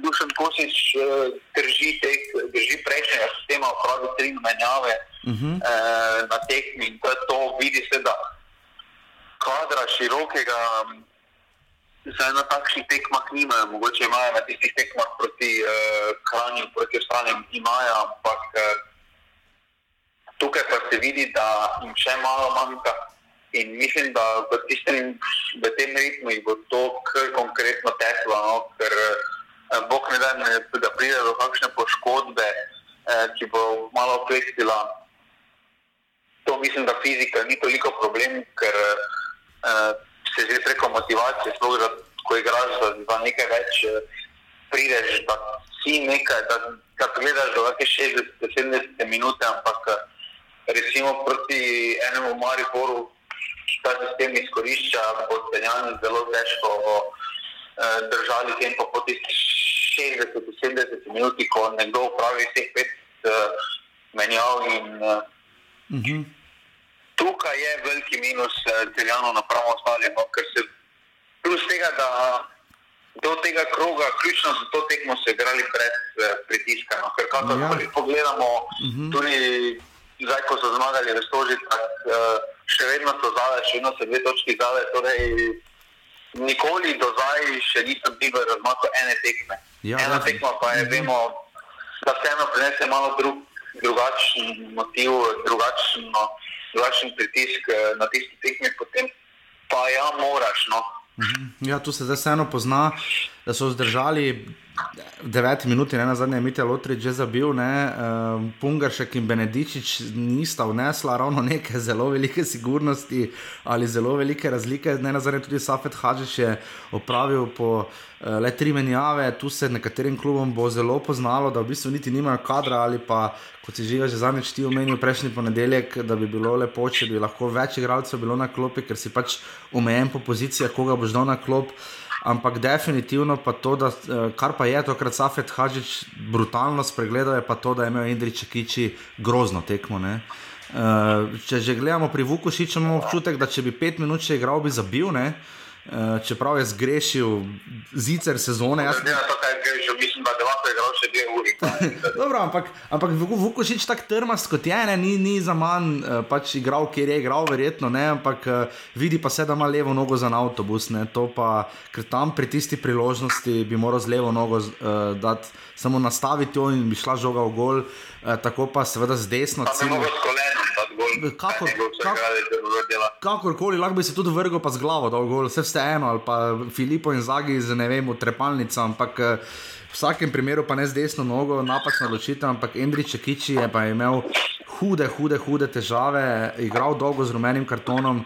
Dušan Kosič eh, drži, drži prejšnjega sistema, pravi tri menjave uh mhm. -huh. eh, na tekmi in to, to vidi se, da kadra širokega zdaj na takšnih tekmah nimajo, mogoče imajo na tistih tekmah proti eh, Kranju, proti ostalim imajo, ampak eh, tukaj pa se vidi, da jim še malo manjka. In mislim, da v, tistem, v tem ritmu bo to kar konkretno teklo, no? ker eh, Bog ne da, da pride do kakšne poškodbe, eh, ki bo malo oklestila. To mislim, da fizika ni toliko problem, ker uh, se že preko motivacije, sploh da ko igraš za, za nekaj več, prideš, da si nekaj, da, da gledaš do neke 60-70 minut, ampak recimo proti enemu Mariboru, ta sistem izkorišča, bo stenjani zelo težko uh, držali tempo po tistih 60-70 minut, ko nekdo upravi vseh pet uh, menjav in uh, Uh mhm. -huh. Tukaj je veliki minus celjano eh, napravo ostalim, no, ker se plus tega, da do tega kroga, ključno za to tekmo se igrali brez eh, pritiska. No, ker kako ja. pogledamo, uh mhm. -huh. tudi zdaj, ko so zmagali v Stožicah, eh, še vedno so zadaj, še vedno so dve točki zadaj. Torej, nikoli do zdaj še nisem bil v razmaku ene tekme. Ja, Ena tekma pa je, mhm. vemo, da vseeno prinese malo drug drugačen motiv, drugačno, drugačen pritisk eh, na tisti tekmi, potem pa ja, moraš. No. Mhm. Ja, tu se zdaj vseeno pozna, da so zdržali 9 minut, ne na zadnje, Mitja Lotrič že zabil, ne, uh, Pungaršek in Benedičič nista vnesla ravno neke zelo velike sigurnosti ali zelo velike razlike, ne na zadnje tudi Safet Hadžič je opravil po uh, le tri menjave, tu se nekaterim klubom bo zelo poznalo, da v bistvu niti nimajo kadra ali pa, kot si že že zadnjič ti omenil prejšnji ponedeljek, da bi bilo lepo, če bi lahko več igralcev bilo na klopi, ker si pač omejen po pozicijah, koga boš dal na klop. Ampak definitivno pa to, da, eh, kar pa je tokrat Safet Hadžič brutalno spregledal, je pa to, da je imel Indrič Kiči grozno tekmo. Ne? Uh, če že gledamo pri Vukošiču, imamo občutek, da če bi pet minut še igral, bi zabil. Ne? Uh, čeprav je zgrešil zicer sezone. Jaz ne vem, kaj je zgrešil, mislim, da je lahko igral še dve uri. Dobro, ampak, ampak Vukošič tako trmast kot je, ne, ni, ni za manj uh, pač igral, kjer je igral, verjetno ne, ampak uh, vidi pa se, da ima levo nogo za avtobus. Ne, pa, ker tam pri tisti priložnosti bi moral z levo nogo uh, dati, samo nastaviti jo in bi šla žoga v gol, uh, tako pa seveda z desno. Cilj, Kakor, kak, kakorkoli, lahko bi se tudi vrgel, pa z glavo, da je vse vseeno, ali pa Filipo in Zagi z ne vem, trepalnico, ampak eh, v vsakem primeru pa ne z desno nogo, napačna odločitev, ampak Endrič Kiči je pa imel hude, hude, hude težave, igral dolgo z rumenim kartonom,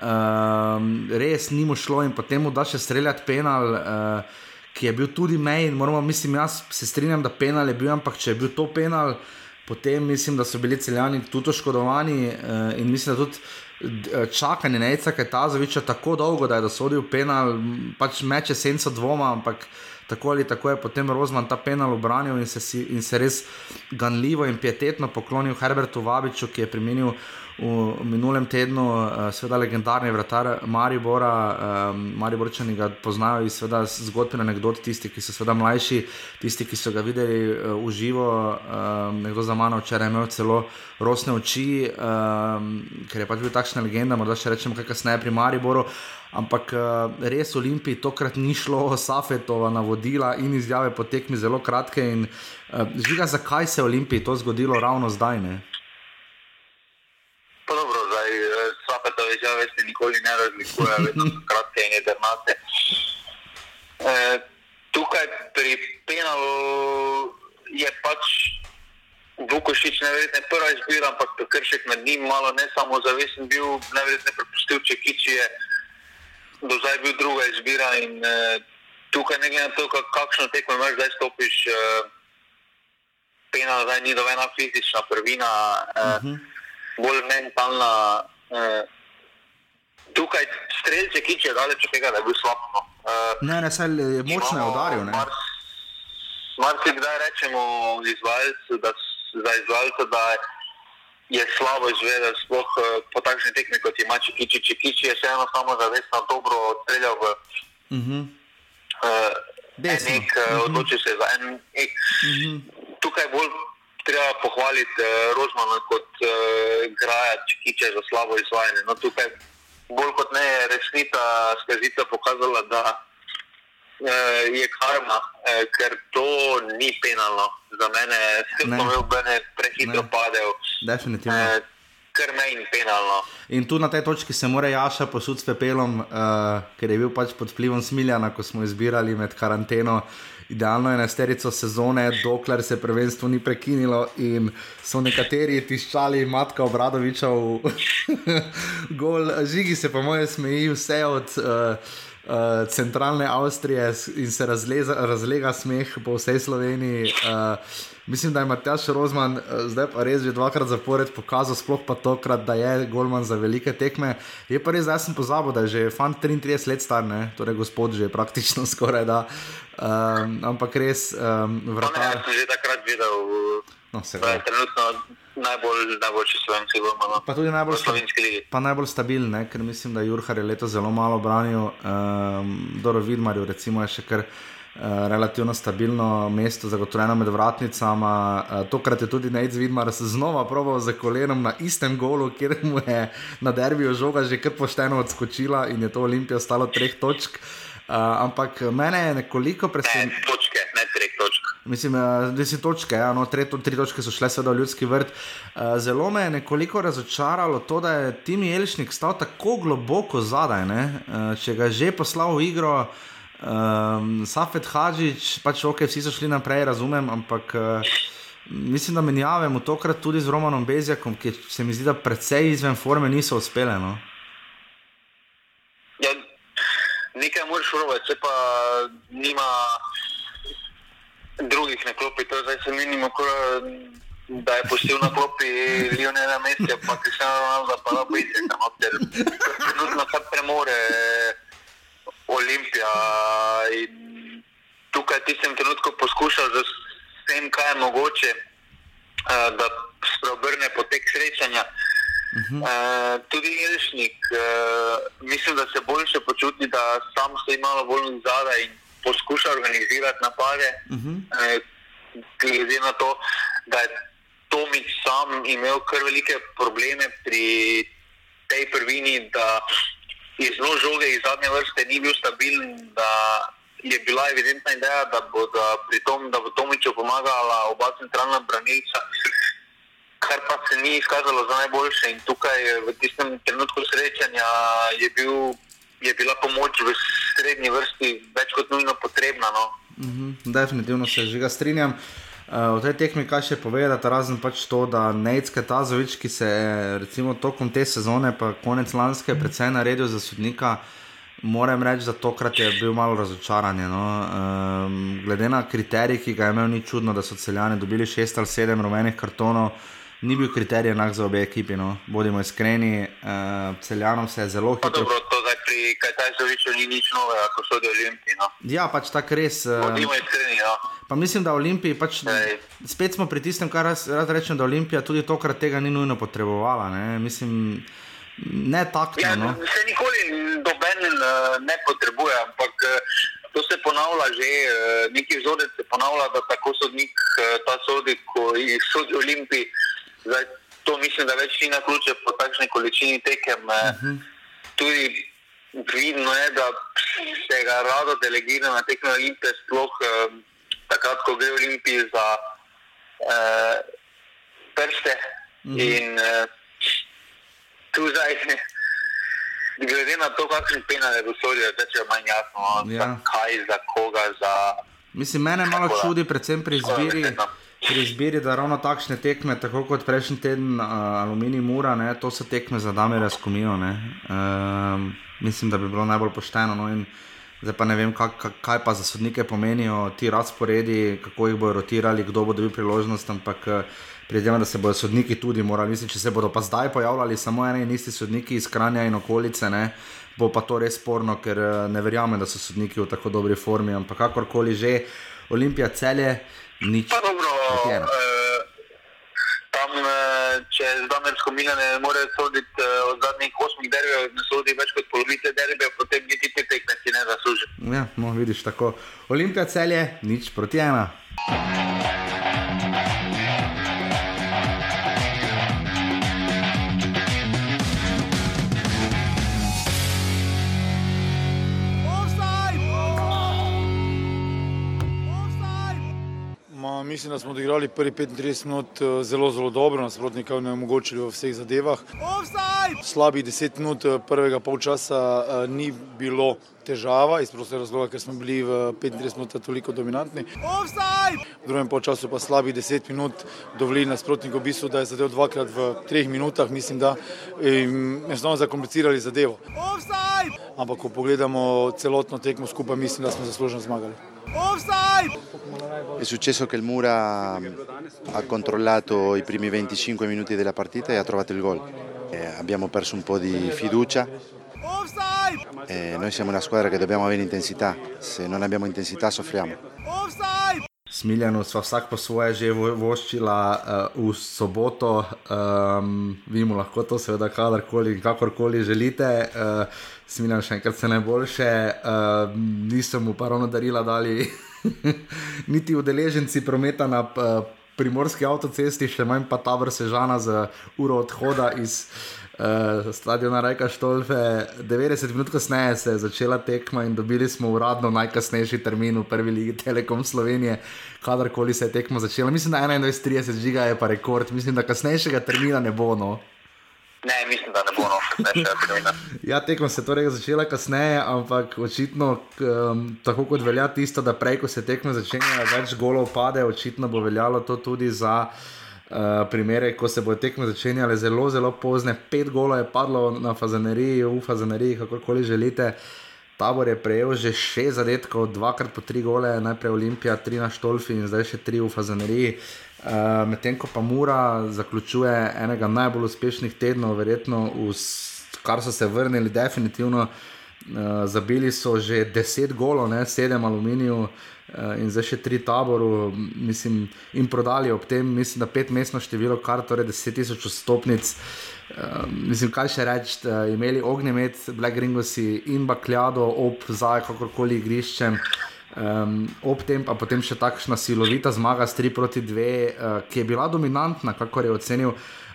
um, res ni mu šlo in potem mu da še streljati penal. Uh, Ki je bil tudi mej, moramo, mislim, jaz se strinjam, da penal je bil, ampak če je bil to penal, uh, potem mislim, da so bili celjani tudi oškodovani uh, in mislim, da tudi. Eh, čakanje na Eca, ki je ta zaviča tako dolgo, da je dosodil penal, pač meče senco dvoma, ampak tako ali tako je potem Rozman ta penal obranil in se, in se res ganljivo in pietetno poklonil Herbertu Vabiču, ki je primenil v minulem tednu, uh, seveda legendarni vratar Maribora, um, Mariborčani ga poznajo iz zgodb in anegdot, tisti, ki so seveda mlajši, tisti, ki so ga videli uh, v živo. Nekdo za mano včeraj je imel celo rosne oči, ker je pač bil takšna legenda, morda še rečemo kaj kasneje pri Mariboru. Ampak res Olimpiji tokrat ni šlo, Safetova navodila in izjave potekmi zelo kratke. In, žiga, zakaj se je Olimpiji to zgodilo ravno zdaj? Ne? Izjave se nikoli ne razlikuje, vedno so kratke in jedrnate. E, tukaj pri penalu je pač Vukošič neverjetno prva izbira, ampak kršek med njim malo ne samo zavesen bil, neverjetno prepustil, če kiči je do zdaj bil druga izbira in e, tukaj ne glede na to, kakšno tekmo imaš, zdaj stopiš, e, penal zdaj ni dovena fizična prvina, uh mhm. -huh. bolj mentalna. E, tukaj streljce, ki če daleč od tega, da bi slabo. No. Uh, ne, ne, saj je močno udaril. Mar se kdaj rečemo izvajalcu, da, izvajalcu, da je slabo izvedel, sploh uh, po takšni tekmi kot ima Čikiči. Čikiči je se eno samo zavestno dobro streljal v uh -huh. uh, nek, uh, odločil se za en ek. Uh -huh. Tukaj bolj treba pohvaliti uh, Rozmana kot uh, graja Čikiče za slabo izvajanje. No, tukaj bolj kot ne je resnica skazita pokazala, da eh, je karma, eh, ker to ni penalno za mene, sem pa imel mene prehitro padel. Definitivno. Eh, Ker me in penalno. In tu na tej točki se mora Jaša posuditi s pepelom, uh, ker je bil pač pod vplivom smiljana, ko smo izbirali med karanteno idealno enesterico sezone, dokler se prvenstvo ni prekinilo in so nekateri tiščali matka obradoviča v gol. Žigi se pa moje smeji vse od. Uh, Uh, centralne Avstrije in se razleza, razlega smeh po vsej Sloveniji. Uh, mislim, da je Matjaš Rozman uh, zdaj pa res že dvakrat zapored pokazal, sploh pa tokrat, da je Golman za velike tekme. Je pa res, da sem pozabil, da je že fan 33 let star, ne? torej gospod že praktično skoraj da. Um, ampak res, um, vrata. Ja sem že takrat videl, no, da je trenutno najbolj, najboljši slovenski gol. No. Pa tudi najbolj, sta, pa najbolj stabilen, ker mislim, da Jurhar je leto zelo malo branil. Um, Doro Vidmarju recimo je še kar. Uh, relativno stabilno mesto, zagotovljeno med vratnicami. Uh, tokrat je tudi Nec Vidmar znova proval za kolenom na istem golu, kjer mu je na derbiju žoga že kar pošteno odskočila in je to Olimpijo stalo treh točk. Uh, Uh, ampak mene je nekoliko presenetilo. Ne, točke, ne tri točke. Mislim, da so točke, ja, no, tri, tri točke so šle seveda v ljudski vrt. Uh, zelo me je nekoliko razočaralo to, da je Timi Elšnik stal tako globoko zadaj. Uh, če ga je že poslal v igro, um, Safet Hadžič, pač ok, vsi so šli naprej, razumem, ampak. Uh, Mislim, da menjavamo tokrat tudi z Romanom Bezjakom, ki se mi zdi, da precej izven forme niso uspele. No? nekaj moraš rovati, če pa nima drugih na klopi, to zdaj se minimo, da je pustil na klopi Lionela Mesija, pa ki se Ronaldo, pa da pojdi tam odter. Trenutno kar premore Olimpija in tukaj tistem trenutku poskušal z vsem, kaj je mogoče, eh, da spreobrne potek srečanja. Uh -huh. uh, tudi Ilšnik, uh, mislim, da se boljše počuti, da sam se ima bolj zadaj in poskuša organizirati napade. Uh -huh. uh, glede na to, da je Tomič sam imel kar velike probleme pri tej prvini, da zelo žoge iz zadnje vrste ni bil stabilen, da je bila evidentna ideja, da bo da pri tom, da bo Tomiču pomagala oba centralna branilca. Kar pa se ni izkazalo za najboljše, in tukaj v tistem trenutku srečanja je, bil, je bila pomoč v srednji vrsti več kot nujno potrebna. No. Mm -hmm, definitivno se že ga strinjam. Uh, v tej tekmi kaj še povedati, razen pač to, da Neitske Tazovič, ki se je recimo tokom te sezone, pa konec lanske, predvsem naredil za sodnika, moram reči, da tokrat je bil malo razočaran. No. Um, glede na kriterij, ki ga je imel, ni čudno, da so celjani dobili šest ali sedem rumenih kartonov ni bil kriterij enak za obe ekipi. No. Bodimo iskreni, uh, celjanom se je zelo hitro. Dobro, to zdaj pri Kajtajzoviču ni nič novega, ko so bili olimpijci. No. Ja, pač tako res. Uh, Bodimo iskreni. No. Pa mislim, da Olimpiji, pač, spet smo pri tistem, kar rad rečem, da Olimpija tudi tokrat tega ni nujno potrebovala. Ne, mislim, ne tako. Ja, no. Se nikoli doben uh, ne potrebuje, ampak uh, to se ponavlja že, uh, neki vzorec se ponavlja, da tako sodnik uh, ta sodi, ko jih sodi Olimpiji. Zdaj, to mislim, da več ni na ključe po takšni količini tekem. Uh eh, -huh. Mhm. Tudi vidno je, da se ga rado delegira na tekme Olimpije, sploh uh, takrat, ko gre Olimpiji za uh, prste. Uh -huh. In uh, tu zdaj. Glede na to, kakšen penal je dosodil, je manj jasno, ja. kaj za koga. Za... Mislim, mene malo čudi, predvsem pri izbiri. Tako, pri izbiri, da ravno takšne tekme, tako kot prejšnji teden, uh, aluminij mura, ne, to so tekme za dame razkomijo. Uh, mislim, da bi bilo najbolj pošteno. No, zdaj pa ne vem, kak, kak, kaj pa za sodnike pomenijo ti razporedi, kako jih bodo rotirali, kdo bo dobil priložnost. Ampak uh, predvidevam, da se bodo sodniki tudi morali, mislim, če se bodo pa zdaj pojavljali samo eni in isti sodniki iz Kranja in okolice. Ne, Bo pa to res sporno, ker ne verjamem, da so sodniki v tako dobri formi. Ampak kakorkoli že, Olimpija celje, nič. Pa dobro, uh, tam, uh, če zdaj skomina ne more soditi uh, od zadnjih osmih derbijev, ne sodi več kot polovice derbijev, potem niti te tekme si ne zasluži. Ja, no, vidiš tako. Olimpija celje, nič proti ena. Mislim, da smo odigrali prvi 35 minut eh, zelo, zelo dobro, nasprotnika ne omogočili v vseh zadevah. Slabih 10 minut eh, prvega polčasa eh, ni bilo težava, iz prostega razloga, ker smo bili v 35 minut toliko dominantni. V drugem polčasu pa slabih 10 minut dovolili nasprotniku v bistvu, da je zadev dvakrat v treh minutah, mislim, da jim enostavno zakomplicirali zadevo. Ampak, ko pogledamo celotno tekmo skupaj, mislim, da smo zasluženo zmagali. È successo che il Mura ha controllato i primi 25 minuti della partita e ha trovato il gol. Eh, abbiamo perso un po' di fiducia. Eh, noi siamo una squadra che dobbiamo avere intensità, se non abbiamo intensità soffriamo. Smiljano sva vsak po svoje že voščila uh, v soboto, um, vi mu lahko to seveda kadarkoli in kakorkoli želite. Uh, Smiljano še enkrat vse najboljše, uh, nisem mu pa ravno darila dali niti udeleženci prometa na uh, primorski avtocesti, še manj pa ta vrsta žana z uro odhoda iz uh, stadiona Rajka Štolfe. 90 minut kasneje se je začela tekma in dobili smo uradno najkasnejši termin v prvi ligi Telekom Slovenije, kadarkoli se je tekma začela. Mislim, da 21:30 žiga je pa rekord, mislim, da kasnejšega termina ne bo. No. Ne, mislim, da ne bo noč. ja, tekmo se torej začela kasneje, ampak očitno, um, tako kot velja tisto, da prej, ko se tekme začenjajo, več golov pade, očitno bo veljalo to tudi za uh, primere, ko se bo tekme začenjale zelo, zelo pozne. Pet golov je padlo na fazaneriji, v fazaneriji, kakorkoli želite. Tabor je prejel že šest zadetkov, dvakrat po tri gole, najprej Olimpija, tri na Štolfi in zdaj še tri v fazaneriji. Uh, Medtem ko pa Mura zaključuje enega najbolj uspešnih tednov, verjetno, kar so se vrnili, definitivno. Uh, zabili so že 10 golov, ne 7 aluminijev, uh, in zdaj še tri taboru, mislim, in prodali ob tem, mislim, da pet mestno število kart, torej 10.000 stopnic. Um, mislim, kaj še reči, imeli ognjemet, Black Ringosi in Bakljado ob zdaj kakorkoli igriščem. Um, ob tem pa potem še takšna silovita zmaga s 3 proti 2, uh, ki je bila dominantna, kako je ocenil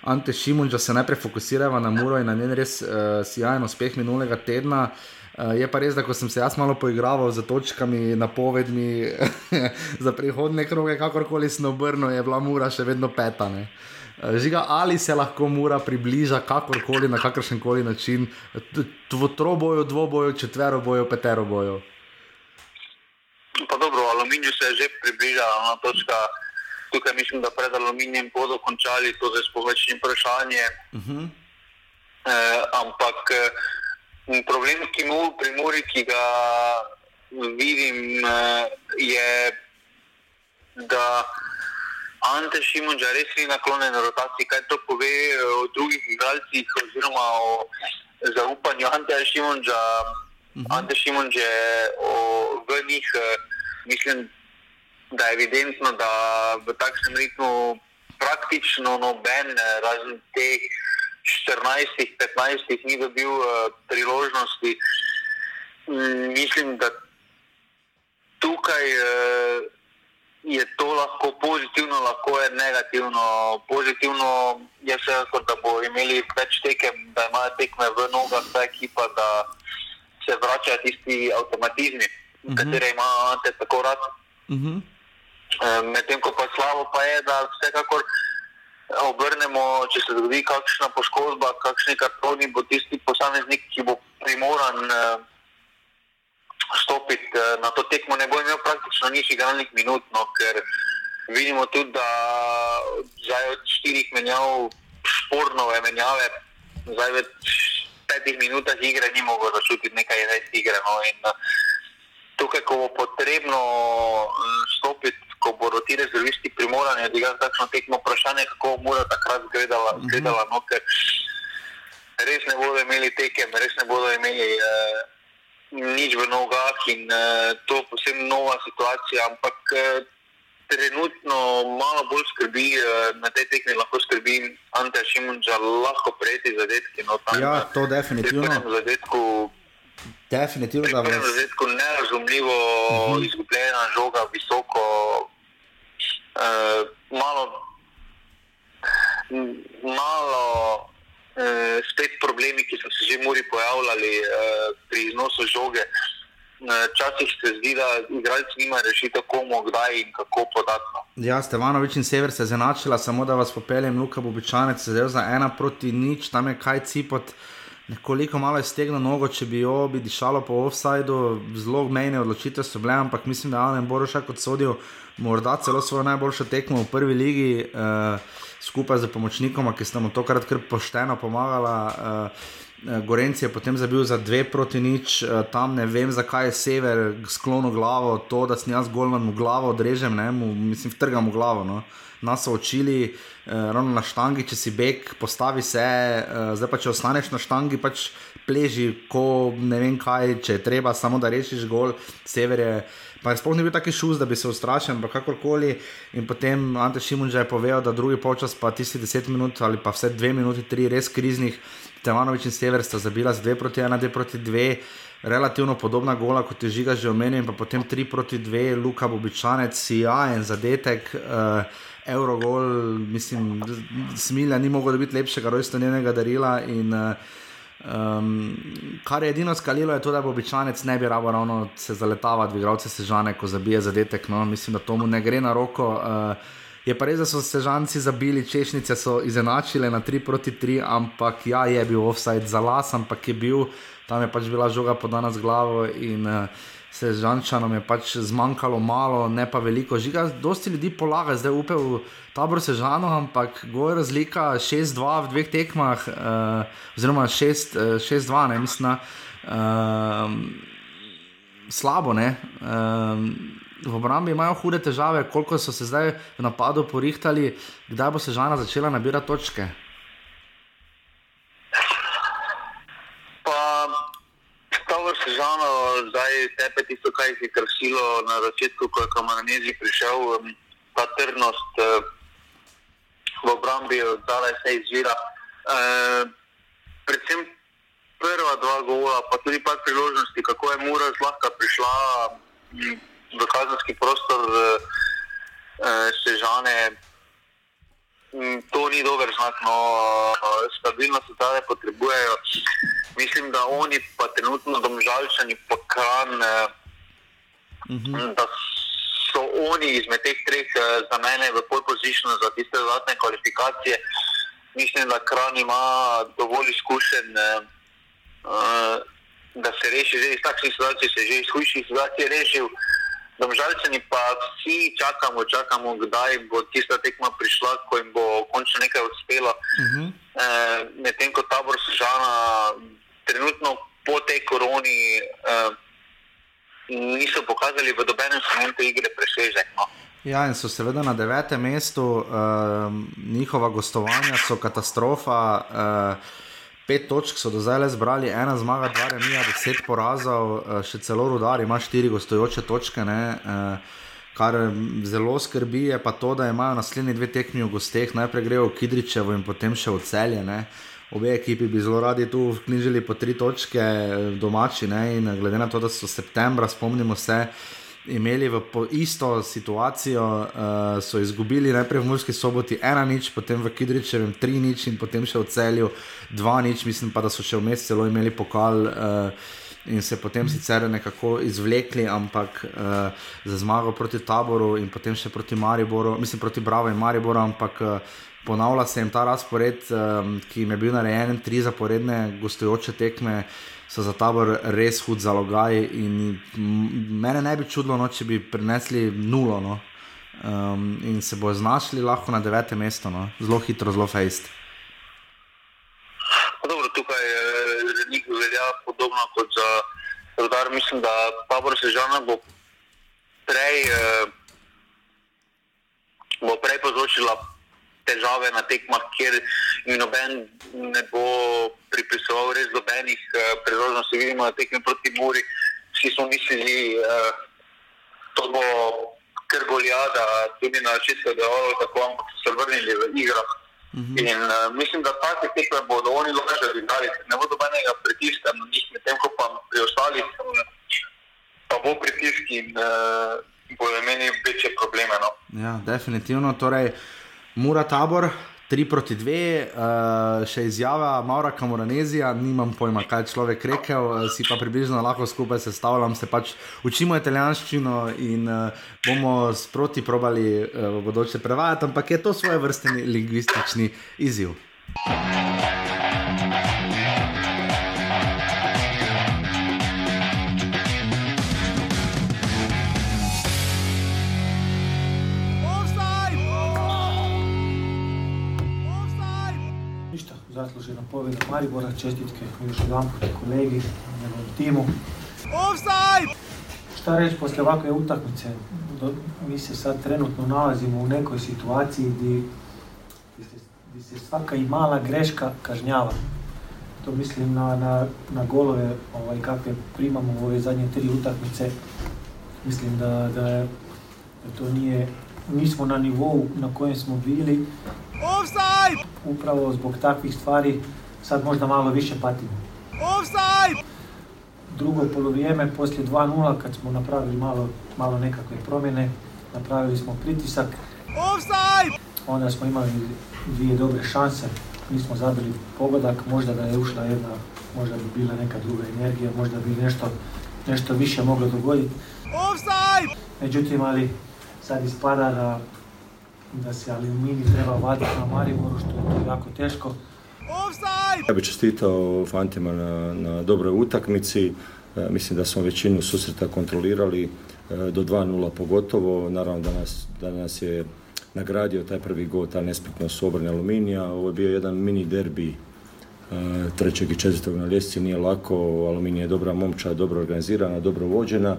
Ante Šimun, da se najprej fokusirava na Muro in na njen res uh, sjajen uspeh minulega tedna. Uh, je pa res, da ko sem se jaz malo poigraval z točkami, napovedmi za prihodne kroge, kakorkoli sem obrnil, je bila Mura še vedno peta. Ne? Žiga, ali se lahko mora približati kakorkoli, na kakršen koli način, v troboju, dvoboju, četvero boju, petero boju. Pa dobro, aluminij se je že približal na točka. Tukaj mislim, da pred aluminijem bodo končali, to je spoveč vprašanje. Uh -huh. eh, ampak eh, problem, ki mu pri Muri, ki ga vidim, eh, je, da. Ante Šimunča res ni naklonjen rotaciji, kaj to pove eh, o drugih igralcih, oziroma o zaupanju Ante Šimunča. Uh mhm. -huh. Ante Šimunč je v njih, eh, mislim, da je evidentno, da v takšnem ritmu praktično noben, eh, razen teh 14-15, ni dobil priložnosti. Mm, mislim, da tukaj je to lahko pozitivno, lahko je negativno. Pozitivno je vse, da bo imeli več tekem, da imajo tekme v nogah, ta ekipa, da se vračajo tisti avtomatizmi, uh -huh. katere ima te tako rad. Uh -huh. Medtem ko pa slabo pa je, da vsekakor obrnemo, če se zgodi kakšna poškodba, kakšni kartoni, bo tisti posameznik, ki bo primoran. Uh, stopiti eh, na to tekmo, ne bo imel praktično nič igralnih minut, no, ker vidimo tudi, da zdaj od štirih menjav, špornove menjave, zdaj v petih minutah igre ni mogel začutiti nekaj enajst igre. No, in, uh, tukaj, ko bo potrebno uh, stopiti, ko bodo ti rezervisti primorani, da igrajo takšno tekmo, vprašanje, kako bo mora takrat zgledala, mhm. zgledala no, ker res ne bodo imeli tekem, res ne bodo imeli. Uh, nič v nogah in uh, to je posebno nova situacija, ampak uh, trenutno malo bolj skrbi, uh, na tej tekmi lahko skrbi Ante Šimunča, lahko prejti zadetki. No, tam, ja, to definitivno. Zadetku, definitivno da je to nerazumljivo, uh mhm. -huh. izgubljena žoga, visoko, uh, malo. malo eh, spet problemi, ki so se že muri pojavljali eh, pri iznosu žoge. Eh, včasih se zdi, da igralci nimajo rešitev, komu, kdaj in kako podatno. Ja, Stevanovič in Sever se je zanačila, samo da vas popeljem, Luka Bobičanec se zdaj za ena proti nič, tam je kaj cipot. Nekoliko malo je stegno nogo, če bi jo bi dišalo po offsajdu, zelo mejne odločitve so bile, ampak mislim, da je Alen Borošak odsodil morda celo svojo najboljšo tekmo v prvi ligi. Uh, skupaj z pomočnikom, ki sta mu tokrat kar pošteno pomagala. Uh, Gorenc je potem zabil za dve proti nič, uh, tam ne vem, zakaj je sever sklonil glavo, to, da sem jaz golman v glavo odrežem, ne, mu, mislim, trgam v glavo. No. Nas so učili, uh, ravno na štangi, če si bek, postavi se, uh, zdaj pa če ostaneš na štangi, pač pleži, ko ne vem kaj, če je treba, samo da rešiš gol, sever je. Pa je sploh ni bil taki šus, da bi se ustrašil, ampak kakorkoli. In potem Ante Šimun že je povedal, da drugi polčas, pa tisti 10 minut ali pa vse 2 minuti, 3 res kriznih, Temanovič in Sever sta zabila z 2 proti 1, 2 proti 2. Relativno podobna gola, kot je žiga že omenil, in potem 3 proti 2, Luka Bobičanec, Sijajen zadetek, uh, Eurogol, mislim, smilja ni moglo biti lepšega rojstvenega darila. In, Um, kar je edino skalilo, je to, da bo običajnec ne bi rabo ravno se zaletavati, dvigavce sežane, ko zabije zadetek. No, mislim, da tomu ne gre na roko. Uh, je pa res, da so sežanci zabili, češnice so izenačile na 3 proti 3, ampak ja, je bil offside za las, ampak je bil, tam je pač bila žoga podana z glavo in uh, se žančanom je pač zmanjkalo malo, ne pa veliko. Žiga, dosti ljudi polaga, zdaj upe v tabor sežano, ampak gore razlika 6-2 v dveh tekmah, uh, oziroma 6-2, uh, ne mislim. Uh, slabo, ne. Uh, v obrambi imajo hude težave, koliko so se zdaj v napadu porihtali, kdaj bo sežana začela nabirati točke. Sežano zdaj tepe tisto, kaj je krasilo na začetku, ko je Kamanezi prišel, ta trdnost uh, v obrambi zdaj se izvira. Uh, predvsem prva dva gola, pa tudi par priložnosti, kako je Mura zlahka prišla um, v kazenski prostor uh, uh, Sežane. Mm, to ni dober znak, no, stabilnost zdaj potrebujejo. Mislim, da oni pa trenutno domžalčani pa kran, uh -huh. da so oni izmed teh treh uh, za mene v pol pozicijo za tiste dodatne kvalifikacije. Mislim, da kran ima dovolj izkušen, uh, uh, da se reši že iz takšnih situacij, se že iz hujših situacij rešil. Domžalčani pa vsi čakamo, čakamo, kdaj bo tista tekma prišla, ko jim bo končno nekaj uspelo. Uh -huh. e, Medtem ko tabor Sežana trenutno po tej koroni e, niso pokazali v dobenem momentu igre presežek. No. Ja, in so seveda na devetem mestu, uh, njihova gostovanja so katastrofa. Uh, Pet točk so do zdaj le zbrali, ena zmaga, dva remija, deset porazov, eh, še celo rudar ima štiri gostujoče točke. Ne, eh, kar zelo skrbi, je pa to, da imajo naslednji dve tekmi v gosteh, najprej grejo v Kidričevo in potem še v celje. Ne. Obe ekipi bi zelo radi tu vknjižili po tri točke eh, domači ne, in glede na to, da so septembra, spomnimo se imeli v isto situacijo, uh, so izgubili najprej v Murski soboti 1-0, potem v Kidričevem 3-0 in potem še v celju 2-0, mislim pa, da so še vmes celo imeli pokal. Uh, In se potem sicer nekako izvlekli, ampak uh, za zmago proti taboru in potem še proti Mariboru, mislim proti Bravo in Mariboru, ampak uh, ponavlja se jim ta razpored, um, ki jim je bil narejen, tri zaporedne gostujoče tekme, uh, so za tabor res hud zalogaj. Mene ne bi čudilo, no, če bi prinesli nulo no. um, in se bo znašli lahko na devetem mestu, no. zelo hitro, zelo fejst. Dobro, tukaj je velja podobno kot za rodar. Mislim, da tabor se žana bo prej, eh, bo prej povzročila težave na tekmah, kjer jim noben ne bo pripisoval res dobenih uh, priložnosti. Vidimo, da tekme proti Muri, vsi smo mislili, uh, to bo kar goljada, tudi na začetku je bilo tako, ampak so se vrnili v igro. Mm -hmm. In uh, mislim, da take tekme bodo oni lahko odigrali, ne bo dobenega pritiska na njih, medtem ko pa pri ostalih pa bo pritisk in uh, bodo imeli večje probleme. No. Ja, definitivno. Torej, Mura tabor, 3 proti 2, uh, eh, še izjava Maura Kamoranezija, nimam pojma, kaj je človek rekel, uh, si pa približno lahko skupaj sestavljam, se pač učimo italijanščino in uh, bomo sproti probali uh, v bodoče prevajati, ampak je to svoje vrste lingvistični izziv. zaslužena pobjeda Maribora, čestitke još jedan put kolegi, njegovom timu. Offside! Šta reći poslije ovakve utakmice? Mi se sad trenutno nalazimo u nekoj situaciji gdje, gdje se svaka i mala greška kažnjava. To mislim na, na, na golove ovaj, kakve primamo u ove zadnje tri utakmice. Mislim da, da, da to nije, nismo na nivou na kojem smo bili Offside! Upravo zbog takvih stvari sad možda malo više patimo. Offside! Drugo polovrijeme, poslije 2-0, kad smo napravili malo, malo nekakve promjene, napravili smo pritisak. Offside! Onda smo imali dvije dobre šanse, nismo zabili pogodak, možda da je ušla jedna, možda bi bila neka druga energija, možda bi nešto, nešto više moglo dogoditi. Offside! Međutim, ali sad ispada da da se aluminij treba vaditi na Mariboru, što je to jako teško. Ja bih čestitao Fantima na, na dobroj utakmici. E, mislim da smo većinu susreta kontrolirali e, do 2-0 pogotovo. Naravno da nas, da nas je nagradio taj prvi gol, ta nespretnost u obrani aluminija. Ovo je bio jedan mini derbi e, trećeg i četvrtog na ljestvici, nije lako. Aluminij je dobra momča, dobro organizirana, dobro vođena.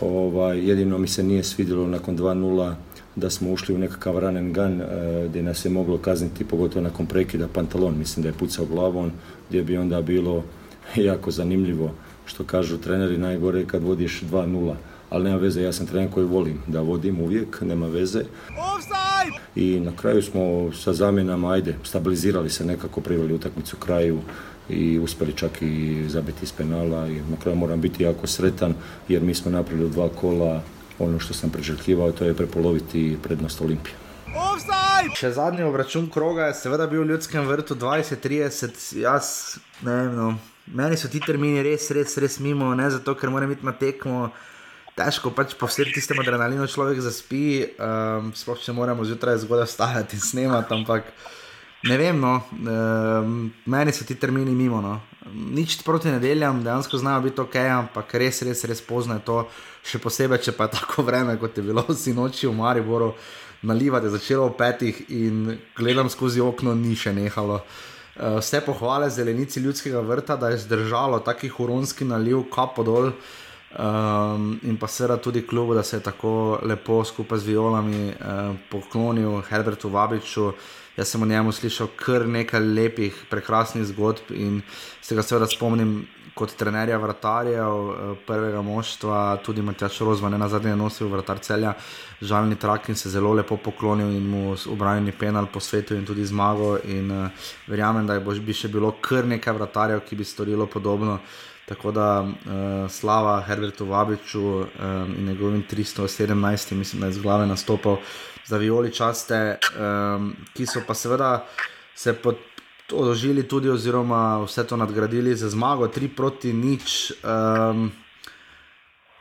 Ovaj, jedino mi se nije svidjelo nakon 2-0 da smo ušli u nekakav run and gun e, gdje nas je moglo kazniti pogotovo nakon prekida pantalon, mislim da je pucao glavom gdje bi onda bilo jako zanimljivo što kažu treneri najgore kad vodiš 2-0 ali nema veze, ja sam trener koji volim da vodim uvijek, nema veze. I na kraju smo sa zamjenama, ajde, stabilizirali se nekako, priveli utakmicu kraju i uspjeli čak i zabiti iz penala i na kraju moram biti jako sretan jer mi smo napravili dva kola ono što sam priželjkivao, to je prepoloviti prednost Olimpije. Še zadnji obračun kroga je seveda bil v ljudskem vrtu 20-30, jaz ne vem, no. meni so ti termini res, res, res mimo, ne zato, ker moram iti na tekmo težko pač po vsem tistem adrenalinu človek zaspi, um, sploh če moramo zjutraj zgodaj vstajati in snemati, ampak ne vem, no, um, meni so ti termini mimo. No. Nič proti nedeljam, dejansko znajo biti ok, ampak res, res, res pozno je to, še posebej, če pa je tako vreme, kot je bilo vsi noči v Mariboru, nalivati začelo v petih in gledam skozi okno, ni še nehalo. Vse pohvale zelenici ljudskega vrta, da je zdržalo taki huronski naliv, kapo dol. Um, in pa seveda tudi klubu, da se je tako lepo skupaj z violami uh, poklonil Herbertu Vabiču. Jaz sem o njemu slišal kar nekaj lepih, prekrasnih zgodb in se ga seveda spomnim kot trenerja vratarjev uh, prvega moštva, tudi Matjaš Rozman, na zadnje nosil vratar celja, žalni trak in se zelo lepo poklonil in mu obranjeni penal posvetil in tudi zmago. In uh, verjamem, da bi še bilo kar nekaj vratarjev, ki bi storilo podobno. Tako da uh, slava Herbertu Vabiču um, in njegovim 317, mislim, da je z glave nastopil za violi časte, um, ki so pa seveda se odložili tudi, oziroma vse to nadgradili za zmago, 3 proti nič. Um,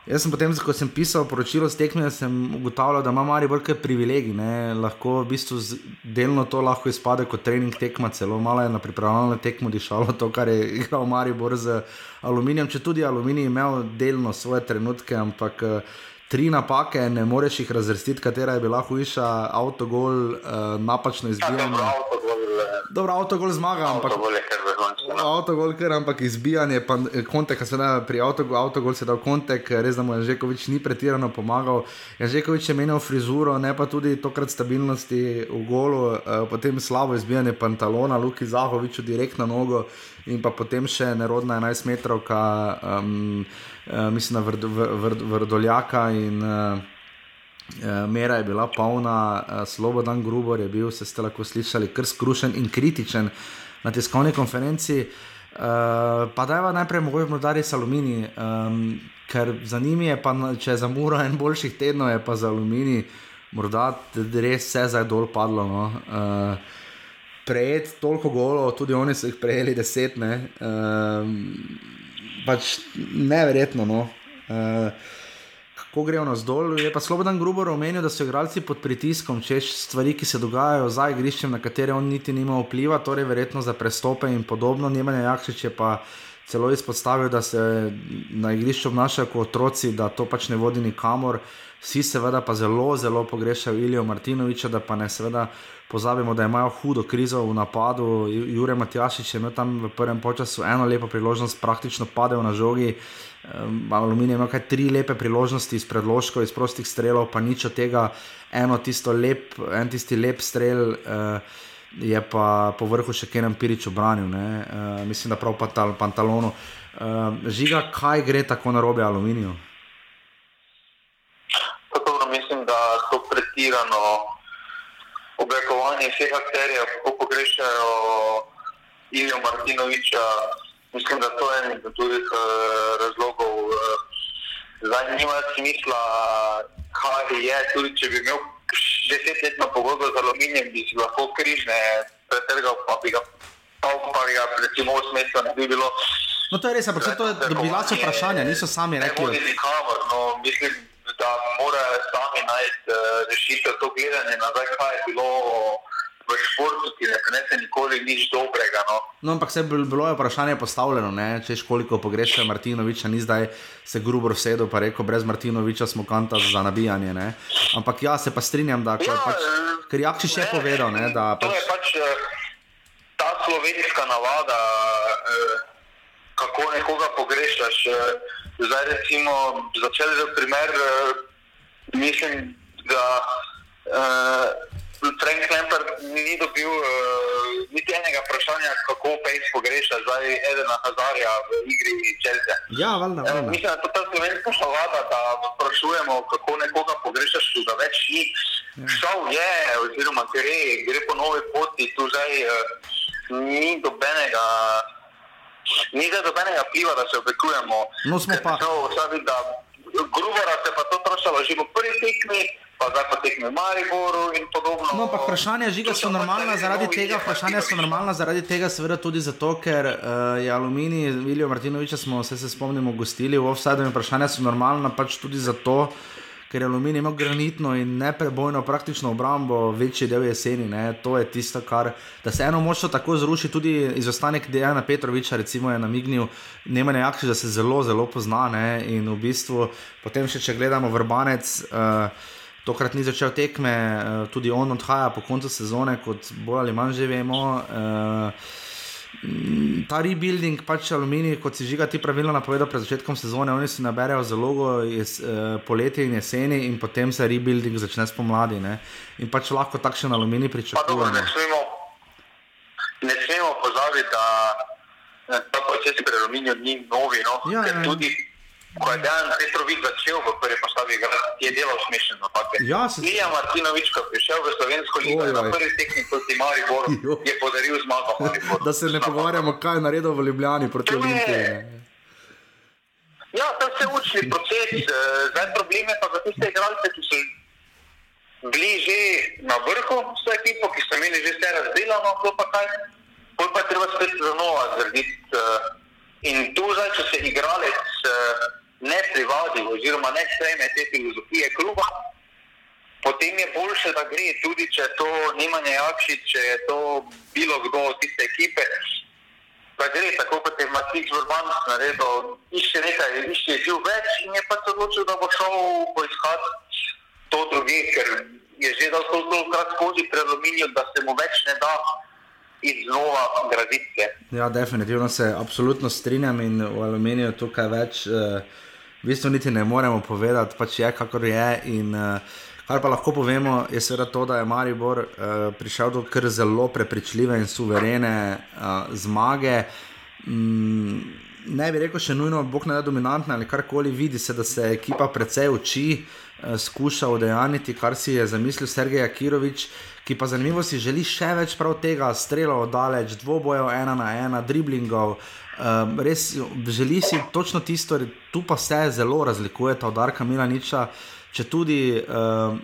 Jaz sem potem, ko sem pisal poročilo s tekme, sem ugotavljal, da ima Mari bolj kaj privilegij. Ne? Lahko v bistvu delno to lahko izpade kot trening tekma, celo malo je na pripravljalno tekmo dišalo to, kar je igral Mari Bor z aluminijem. Če tudi aluminij imel delno svoje trenutke, ampak tri napake, ne moreš jih razvrstiti, katera je bila hujša, avtogol, napačno izbijanje. Dobro, avtogol zmaga, ampak. Avtogol, ker ampak izbijanje, pa kontek, se da pri avtogol, avtogol se da v kontek, res da mu je Žekovič ni pretirano pomagal. Žekovič je menil frizuro, ne pa tudi tokrat stabilnosti v golu, potem slabo izbijanje pantalona, Luki Zahoviču direkt na nogo in pa potem še nerodna 11 metrov, um, mislim na vrd, vrd, vrdoljaka in uh, mera je bila polna, uh, Slobodan Grubor je bil, se ste lahko slišali, kar skrušen in kritičen na tiskovni konferenci. Uh, pa da je najprej mogoče morda res aluminij, um, ker za njimi je pa, če je za muro en boljših tednov, je pa za aluminij morda res vse zdaj dol padlo. No. Uh, Prejeti toliko golo, tudi oni so jih prejeli deset, ne. Um, pač neverjetno. No. Uh, kako grejo na zdol. Je pa Slobodan Grubo omenil, da so igralci pod pritiskom, češ stvari, ki se dogajajo za igriščem, na katere on niti nima vpliva, torej verjetno za prestope in podobno. Nemanja Jakšič je pa celo izpostavil, da se na igrišču obnašajo kot otroci, da to pač ne vodi nikamor. Vsi seveda pa zelo, zelo pogrešajo Ilijo Martinoviča, da pa ne seveda pozabimo, da imajo hudo krizo v napadu. Jure Matjašič je imel tam v prvem času eno lepo priložnost, praktično padel na žogi. Um, Aluminij ima kaj tri lepe priložnosti iz predložkov, iz prostih strelov, pa nič od tega, eno tisto lep, en tisti lep strel. Uh, Je pa po vrhu še Kenan Pirič obranil, uh, mislim, da prav pa ta pantalonu. Uh, žiga, kaj gre tako na robe aluminiju? Mislim, da to pretirano obrekovanje vseh akterjev, kako pogrešajo Ilijo Martinoviča. Mislim, da to je en od drugih uh, razlogov. Uh, zdaj nima smisla, kaj je, tudi če bi imel desetletno pogodbo z aluminijem, bi si lahko križne pretrgal, pa bi ga pa bi ga recimo v smislu ne bi bilo. No to je res, ampak to je dobila so vprašanja, niso sami rekli. Ne nikamor, no mislim, da morajo sami najti uh, rešitev to gledanje nazaj, kaj je bilo v športu, ki ne prenese nikoli nič dobrega. No, no ampak se je bilo je vprašanje postavljeno, ne? češ koliko pogrešajo Martinoviča, ni zdaj se grubo sedel pa rekel, brez Martinoviča smo kanta za nabijanje. Ne? Ampak ja, se pa strinjam, da ja, pač, ker Jakči še je povedal, ne, da pač... To je pač ta slovenska navada, kako nekoga pogrešaš. Zdaj, recimo, začeli za primer, mislim, da Frank Lampard ni dobil uh, niti enega vprašanja, kako Pejs pogreša zdaj Edena Hazarja v igri Chelsea. Ja, valjda. Uh, mislim, da je to slovenska šalada, da sprašujemo, kako nekoga pogrešaš, tu ga več ni. Ja. Šal je, oziroma gre, gre po novi poti, tu zdaj uh, ni dobenega. Ni da dobenega piva, da se obekujemo. No, smo pa. Grubara se pa to trošalo že v prvi tekmi, pa zdaj pa tekme v Mariboru in podobno. No, ampak vprašanja žiga so normalna zaradi tega, vprašanja so normalna zaradi tega, seveda tudi zato, ker uh, je Aluminij, Viljo Martinoviča smo se, se spomnimo gostili v offside in vprašanja so normalna pač tudi zato, ker je Aluminij imel granitno in neprebojno praktično obrambo večji del jeseni. Ne? To je tisto, kar da se eno močno tako zruši, tudi izostanek Dejana Petroviča, recimo je namignil, nema nejakši, da se zelo, zelo pozna ne? in v bistvu potem še, če gledamo vrbanec. Uh, Tokrat ni začel tekme, tudi on odhaja po koncu sezone, kot bolj ali manj že vemo. Ta rebuilding, pač aluminij, kot si žiga ti pravilno napovedal pred začetkom sezone, oni si naberajo zalogo jes, poletje in jeseni, in potem se rebuilding začne spomladi. Ne? In pač lahko takšen aluminij pričakujemo. Ne, ne smemo pozabiti, da ta proces pri aluminiju ni novi. No? Ja, ja. Tudi ko je Dejan Petrovič začel v prvi postavi igrati, je delal smešne napake. Ja, se... Ilija Martinovič, ko je prišel v Slovensko ligo na prvi tekmi proti Mariboru, je podaril zmago. da se ne pogovarjamo, kaj je naredil v Ljubljani proti Olimpiji. Ja, to je vse učni proces. Eh, zdaj problem je pa za tiste igralce, ki so bili že na vrhu s to ekipo, ki so imeli že vse razdelano, to pa kaj. Pol pa treba spet za nova zrediti. Eh, in tu zdaj, če se igralec eh, ne privadi, oziroma ne sprejme te filozofije kluba, potem je boljše, da gre tudi, če to nima nejakši, če je to bilo kdo od tiste ekipe. Pa gre tako, kot je Matic Urban naredil, išče nekaj, išče živ več in je pa se odločil, da bo šel poiskati to druge, ker je že dal toliko krat skozi pred aluminijem, da se mu več ne da. Iznova graditi. Ja, definitivno se absolutno strinjam in v aluminiju tukaj več. Uh, v bistvu niti ne moremo povedati, pač je kakor je. In, uh, kar pa lahko povemo, je seveda to, da je Maribor uh, prišel do kar zelo prepričljive in suverene uh, zmage. Mm, ne bi rekel še nujno, bog ne da dominantna ali karkoli, vidi se, da se ekipa precej uči, uh, skuša udejaniti, kar si je zamislil Sergej Akirovič. Ki pa zanimivo si želi še več prav tega, strelov daleč, dvobojev ena na ena, driblingov, uh, Um, res želi si točno tisto, tu pa se zelo razlikuje ta od Arka Milaniča. Če tudi um,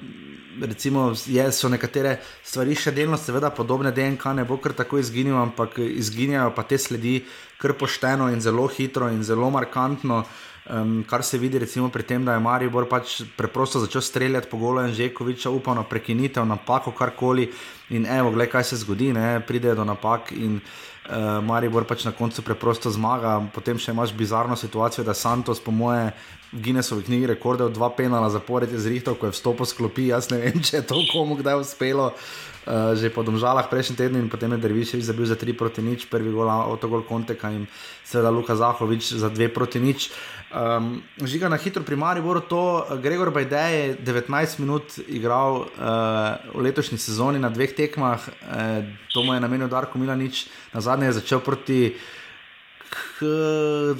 je, so nekatere stvari še delno, seveda, podobne DNK, ne bo kar tako izginil, ampak izginjajo pa te sledi kar pošteno in zelo hitro in zelo markantno. Um, kar se vidi, recimo, pri tem, da je Maribor pač preprosto začel streljati po golu Anžekoviča, upal na prekinitev, napako, karkoli. In evo, gledaj, kaj se zgodi, ne? pridejo do napak. In, uh, Maribor pač na koncu preprosto zmaga. Potem še imaš bizarno situacijo, da Santos, po moje, Guinnessovi knjigi rekorde, dva penala zapored je zrihtal, ko je vstopil sklopi. Jaz ne vem, če je to komu kdaj uspelo. Uh, že po domžalah prejšnji teden in potem je Derviševič zabil za 3 proti nič, prvi gol avtogol Konteka in seveda Luka Zahovič za 2 proti nič. Um, žiga na hitro pri Mariboru, to Gregor Bajdej je 19 minut igral uh, v letošnji sezoni na dveh tekmah, uh, to mu je namenil Darko Milanič, na zadnje je začel proti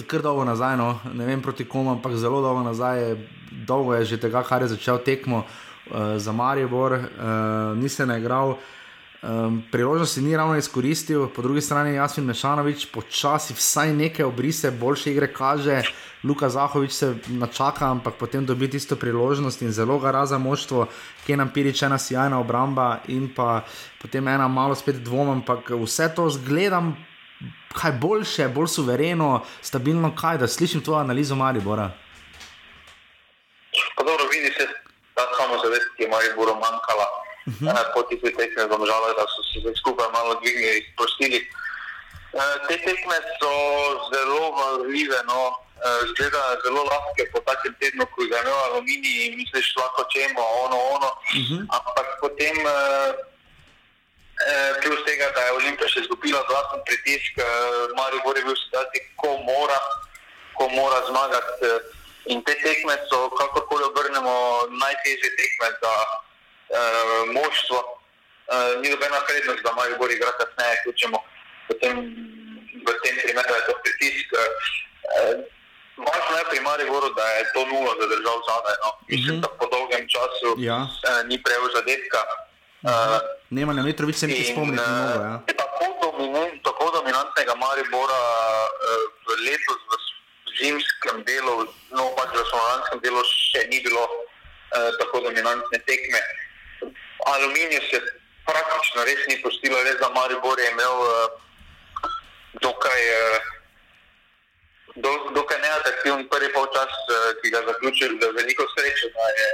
kar dolgo nazaj, no. ne vem proti komu, ampak zelo dolgo nazaj, dolgo je že tega, kar je začel tekmo. Eh, za Maribor, uh, ni se naigral. Um, priložnosti ni ravno izkoristil, po drugi strani Jasmin Mešanovič počasi vsaj neke obrise, boljše igre kaže, Luka Zahovič se načaka, ampak potem dobi tisto priložnost in zelo ga raza moštvo, ki je nam pirič ena sjajna obramba in pa potem ena malo spet dvom, ampak vse to zgledam, kaj boljše, bolj suvereno, stabilno, kaj da slišim tvojo analizo Maribora. Pa dobro, vidi se, ta samozavest, ki je Mariboru manjkala. Uh -huh. uh, po tistih tekmah, da so se skupaj malo dvignili in sprostili. Uh, te tekme so zelo valjive, no? uh, zgleda zelo lahke po takem tednu, ko je imel aluminij in misliš, lahko čemo, ono, ono. Uh -huh. Ampak potem, uh, plus tega, da je Olimpija še izgubila dodatni pritisk, uh, Maribor je bil v situaciji, ko mora, ko mora zmagati. Uh, In te tekme so, kakorkoli obrnemo, najtežje tekme za uh, moštvo, uh, ni nobena prednost, da imajo bolj igra kasneje, če ćemo potem v tem primeru je to pritisk. Uh, Važno je pri Mariboru, da je to nulo zadržal zadaj. No. Mislim, da po dolgem času Ja. uh, ni prejel zadetka. Uh, Nema na Mitrovic se mi spomniti eh, Ja. tako, dominen, tako dominantnega Maribora eh, v letos v zimskem delu, no pač v slovenskem delu še ni bilo eh, tako dominantne tekme. Aluminij se praktično res ni postilo, res da Maribor je imel eh, dokaj, eh, do, dokaj neatraktiven prvi polčas, eh, ki ga zaključil z veliko srečo, da je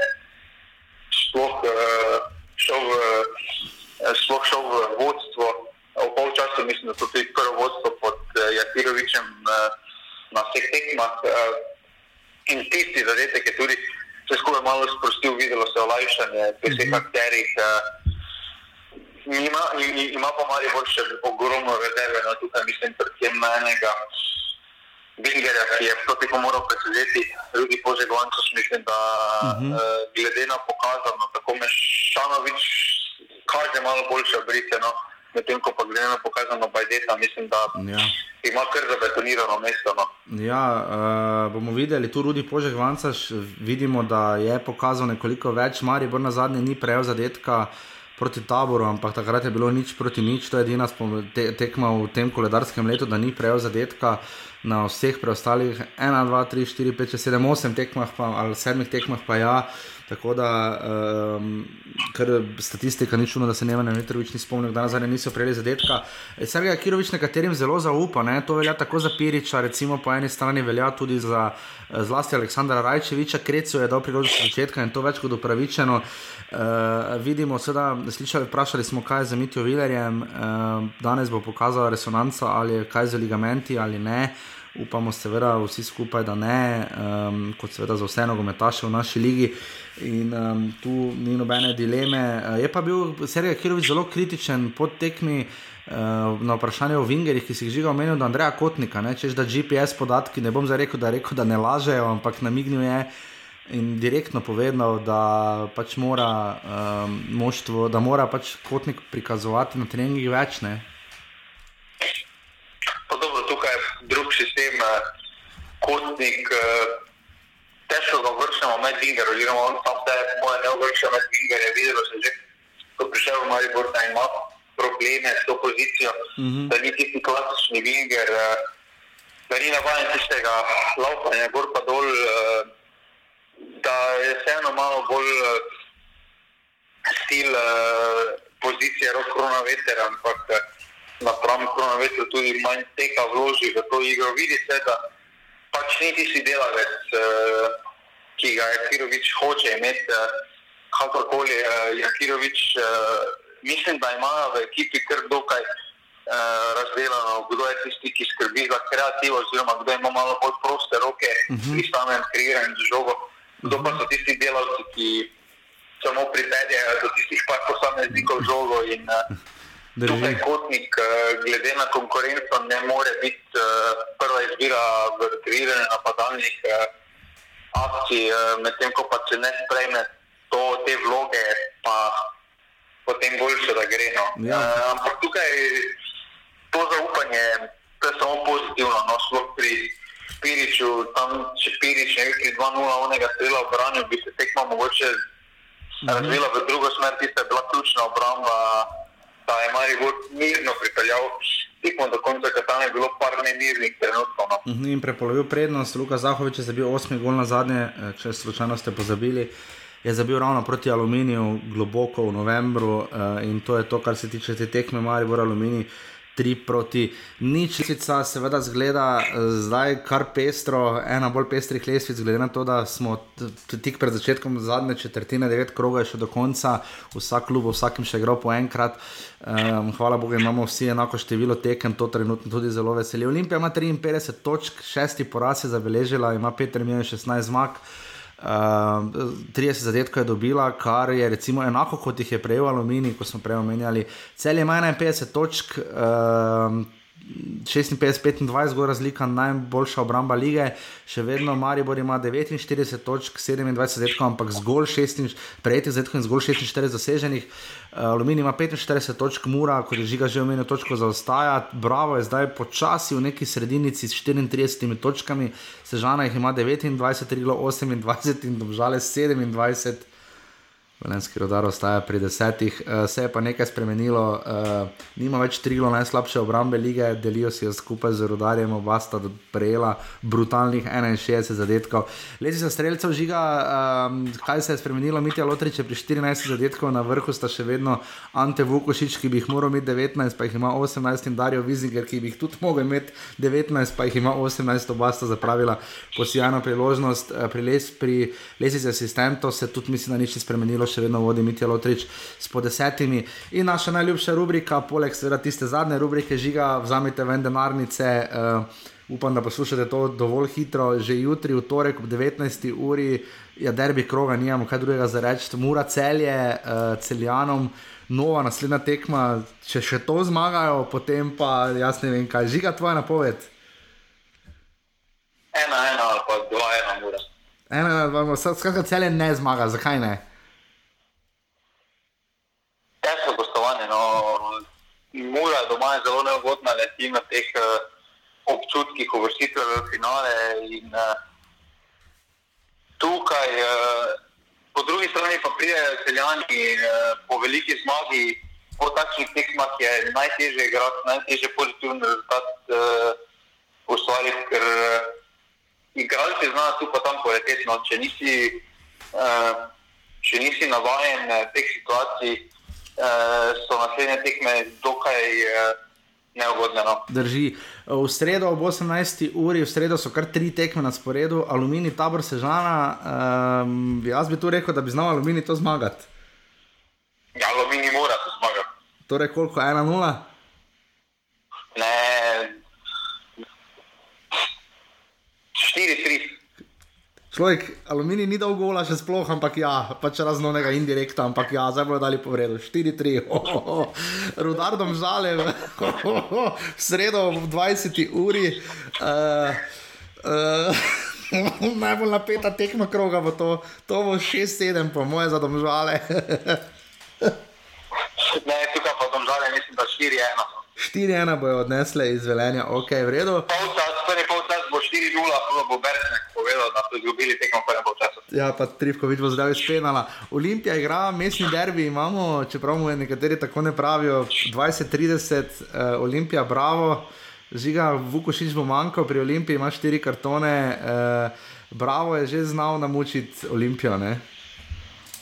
sploh eh, šel v eh, sploh šel v vodstvo. V polčasu mislim, da so tudi prvo vodstvo pod eh, Jakirovičem eh, na vseh tekmah. In tisti zadetek je tudi se skupaj malo sprostil, videlo se olajšanje pri vseh akterjih. eh. Ima, ima pa Maribor še ogromno rezerve, no tukaj mislim predvsem na enega Bingerja, ki je proti moral presedeti, Rudi Požegovančus, mislim, da Mhm. uh, glede na pokazano, tako Mešanovič kaže malo boljše obrite, no, medtem ko pa glede na pokazano Bajdeta, mislim, da Ja. ima kar zabetonirano mesto. No. Ja, uh, bomo videli, tu Rudi Požek Vancaš, vidimo, da je pokazal nekoliko več, Maribor na zadnje ni prejel zadetka proti taboru, ampak takrat je bilo nič proti nič, to je edina te, tekma v tem koledarskem letu, da ni prejel zadetka na vseh preostalih 1, 2, 3, 4, 5, 6, 7, 8 tekmah pa, ali 7 tekmah pa ja. Tako da, um, ker statistika ni čudno, da se Neven Mitrovič ni spomnil, da nazadnje niso prejeli zadetka. Sergej Kirovič nekaterim zelo zaupa, ne? to velja tako za Piriča, recimo po eni strani velja tudi za eh, zlasti Aleksandra Rajčeviča, Krecu je dal priložnost od začetka in to več kot upravičeno. Uh, vidimo, seveda, slišali, vprašali smo, kaj je z Mitijo Vilerjem, uh, danes bo pokazala resonanca ali kaj z ligamenti ali ne. Upamo, seveda, vsi skupaj, da ne, um, kot seveda za vse nogometaše v naši ligi. In um, tu ni nobene dileme. Uh, je pa bil Sergej Kirovič zelo kritičen pod tekmi uh, na vprašanje o Vingerjih, ki si jih žiga omenil, da Andreja Kotnika, ne, češ da GPS podatki, ne bom zdaj rekel, da, rekel, da ne lažejo, ampak namignil je in direktno povedal, da pač mora um, moštvo, da mora pač Kotnik prikazovati na treningih več. Ne. Pa dobro, tukaj je drug sistem, eh, kotnik, ga vršamo med Vinger, oziroma on sam se moje ne vrša med Vinger, je videlo se že, ko prišel v Maribor, da ima probleme s to pozicijo, Mhm. da ni tisti klasični Vinger, eh, da ni navaden tistega laupanja gor pa dol, eh, da je vseeno malo bolj eh, stil pozicije rok korona veter, ampak eh, napram korona veter tudi manj teka vloži v to igro. Vidi se, da pač ni tisti delavec, ki ga Jakirovič hoče imeti, eh, kakorkoli eh, Jakirovič. Eh, mislim, da ima v ekipi kar dokaj eh, razdeljeno, kdo je tisti, ki skrbi za kreativo, oziroma kdo ima malo bolj proste roke Mhm. pri samem kreiranju z žogo. Kdo pa so tisti delavci, ki samo pripeljejo do tistih par posameznikov žogo in uh, tukaj kotnik, uh, glede na konkurenco, ne more biti uh, prva izbira v kreiranju napadalnih uh, akcij, uh, medtem ko pa če ne sprejme to, te vloge, pa potem boljše, da gre. No. Ja. Uh, ampak tukaj to zaupanje, to je samo pozitivno, no, sploh pri Piriču, tam če Pirič ne bi pri 2-0 onega strela obranil, bi se tekma mogoče razvila v drugo smer, tista je bila ključna obramba, da je Maribor mirno pripeljal tekmo do konca, ker tam je bilo par nemirnih trenutkov. No. Mhm, In prepolovil prednost, Luka Zahovič je zabil osmi gol na zadnje, eh, če slučajno ste pozabili. Je zabil ravno proti Aluminiju, globoko v novembru, uh, in to je to, kar se tiče te tekme, Maribor Aluminij. 3 proti nič, sicer seveda zgleda eh, zdaj kar pestro, ena bolj pestrih lestvic, glede na to, da smo tik pred začetkom zadnje četrtine, devet krogov je še do konca, vsak klub, vsakim še igral po enkrat. Um, hvala Bogu, imamo vsi enako število tekem, to trenutno tudi zelo veseli. Olimpija ima 53 točk, šesti poraz je zabeležila, ima Peter Mijo 16 zmag. Uh, 30 zadetkov je dobila, kar je recimo enako kot jih je prejel Aluminij, ko smo prej omenjali. Cel ima 51 točk, uh, 56-25, zgolj razlika, najboljša obramba lige, še vedno Maribor ima 49 točk, 27 zadetkov, ampak zgolj 6, prejetih zadetkov in zgolj 46 zaseženih. Uh, Aluminij ima 45 točk, Mura, kot je žiga že omenil, točko zaostaja. Bravo je zdaj počasi v neki sredinici s 34 točkami, Sežana jih ima 29, Riglo 28 in Domžale 27. Velenski rodar ostaja pri desetih, uh, se je pa nekaj spremenilo, uh, nima več triglo najslabše obrambe lige, delijo si jo skupaj z rodarjem, oba sta prejela brutalnih 61 zadetkov. Lezi za streljcev žiga, um, kaj se je spremenilo, Mitja Lotrič je pri 14 zadetkov, na vrhu sta še vedno Ante Vukošič, ki bi jih moral imeti 19, pa jih ima 18 in Darijo Vizinger, ki bi jih tudi mogel imeti 19, pa jih ima 18, oba sta zapravila posijano priložnost. Uh, pri les za asistentov se tudi mislim, da nič ni spremenilo še vedno vodi Mitja Lotrič s po desetimi. In naša najljubša rubrika, poleg seveda tiste zadnje rubrike, žiga, vzamite ven denarnice. Uh, upam, da poslušate to dovolj hitro, že jutri, v torek ob 19. uri, ja, derbi kroga, nimamo kaj drugega za reči, mora celje, uh, celjanom. Nova naslednja tekma, če še to zmagajo, potem pa jaz ne vem, kaj žiga tvoja napoved. Ena, ena ali pa dva, ena, mora. Ena, ena, skratka, celje ne zmaga, zakaj ne? Težko gostovanje. No. Mura doma je zelo neugodna, leti na teh uh, občutkih uvrstitve v finale. In, uh, tukaj, uh, po drugi strani, pa pridejo celjani uh, po veliki zmagi, po takšnih tekmah je najtežje igrati, najtežje pozitivni rezultat uh, ustvariti, ker uh, igralci znajo tu pa tam poleteti. No. Če uh, če nisi navajen uh, teh situacij, so naslednje tekme dokaj uh, neugodne. No. Drži. V sredo ob 18. uri, v sredo so kar tri tekme na sporedu, aluminij, tabor sežana. Um, jaz bi tu rekel, da bi znal aluminij to zmagati. Ja, aluminij mora to zmagati. Torej, koliko je 1-0? Ne. 4-3. Človek, aluminij ni dal gola, še sploh, ampak ja, pač raznonega indirekta, ampak ja, zdaj bodo dali povedo. 4-3, rudar dom žale, v sredo ob 20. uri. Uh, uh, najbolj napeta tekma kroga bo to, to bo 6-7, po moje, za dom žale. ne, tukaj pa dom žale, mislim, da 4-1. 4-1 bojo odnesle iz velenja, ok, v redu. Polčas, prvi polčas bo 4-0, bo Bernek povedal, da so izgubili tekmo prvem času. Ja, pa Trivkovič bo zdaj spenala. Olimpija igra, mestni derbi imamo, čeprav mu nekateri tako ne pravijo, 20-30, uh, Olimpija, bravo, žiga, Vukošič bo manjkal, pri Olimpiji ima štiri kartone, uh, bravo je že znal namučiti Olimpijo. Ne,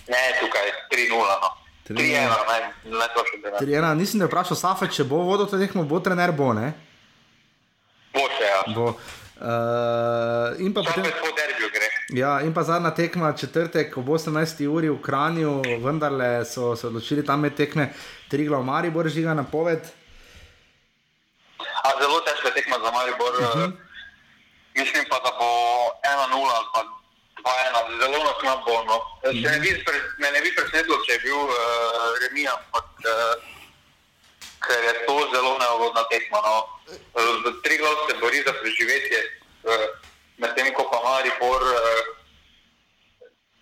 ne tukaj 3-0. No. 3-1, ne, nisem te vprašal, Safa, če bo vodil to tekmo, bo trener bo, ne? Bo še, ja. Bo. Uh, in pa potem, ja, in pa zadnja tekma, četrtek ob 18. uri v Kranju, vendarle so se odločili tam med tekme, tri glav Maribor, žiga na poved. A zelo težka tekma za Maribor. Uh mhm. -huh. Mislim pa, da bo 1-0 ali pa 2-1, zelo nas ima bo. No. Uh -huh. ne bi, me ne bi presenetilo, če je bil uh, eh, remija, ampak uh, ker je to zelo neugodna tekma. No tri glav se bori za preživetje, medtem ko pa mari por.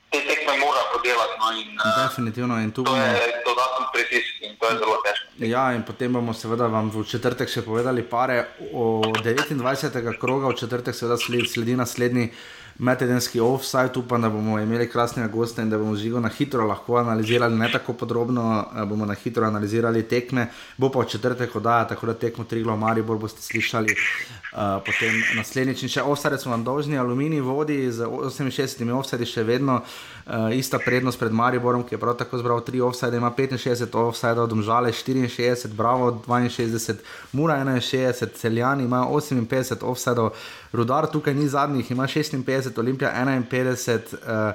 Te tekme mora podelati. No, in, Definitivno. In to je dodatni pritisk in to je zelo težko. Ja, in potem bomo seveda vam v četrtek še povedali pare o 29. kroga, v četrtek seveda sledi naslednji metedenski offside, upam, da bomo imeli krasnega gosta in da bomo živo na hitro lahko analizirali, ne tako podrobno, eh, bomo na hitro analizirali tekme. Bo pa v četrtek oddaja, tako da tekmo Triglo Maribor boste slišali uh, potem naslednjič. In še offside smo vam dolžni, aluminij vodi z 68 offside še vedno uh, ista prednost pred Mariborom, ki je prav tako zbral 3 offside, ima 65 offside, domžale 64, bravo 62, mura 61, celjani ima 58 offside. Rudar tukaj ni zadnjih, ima 56, Olimpija 51, uh,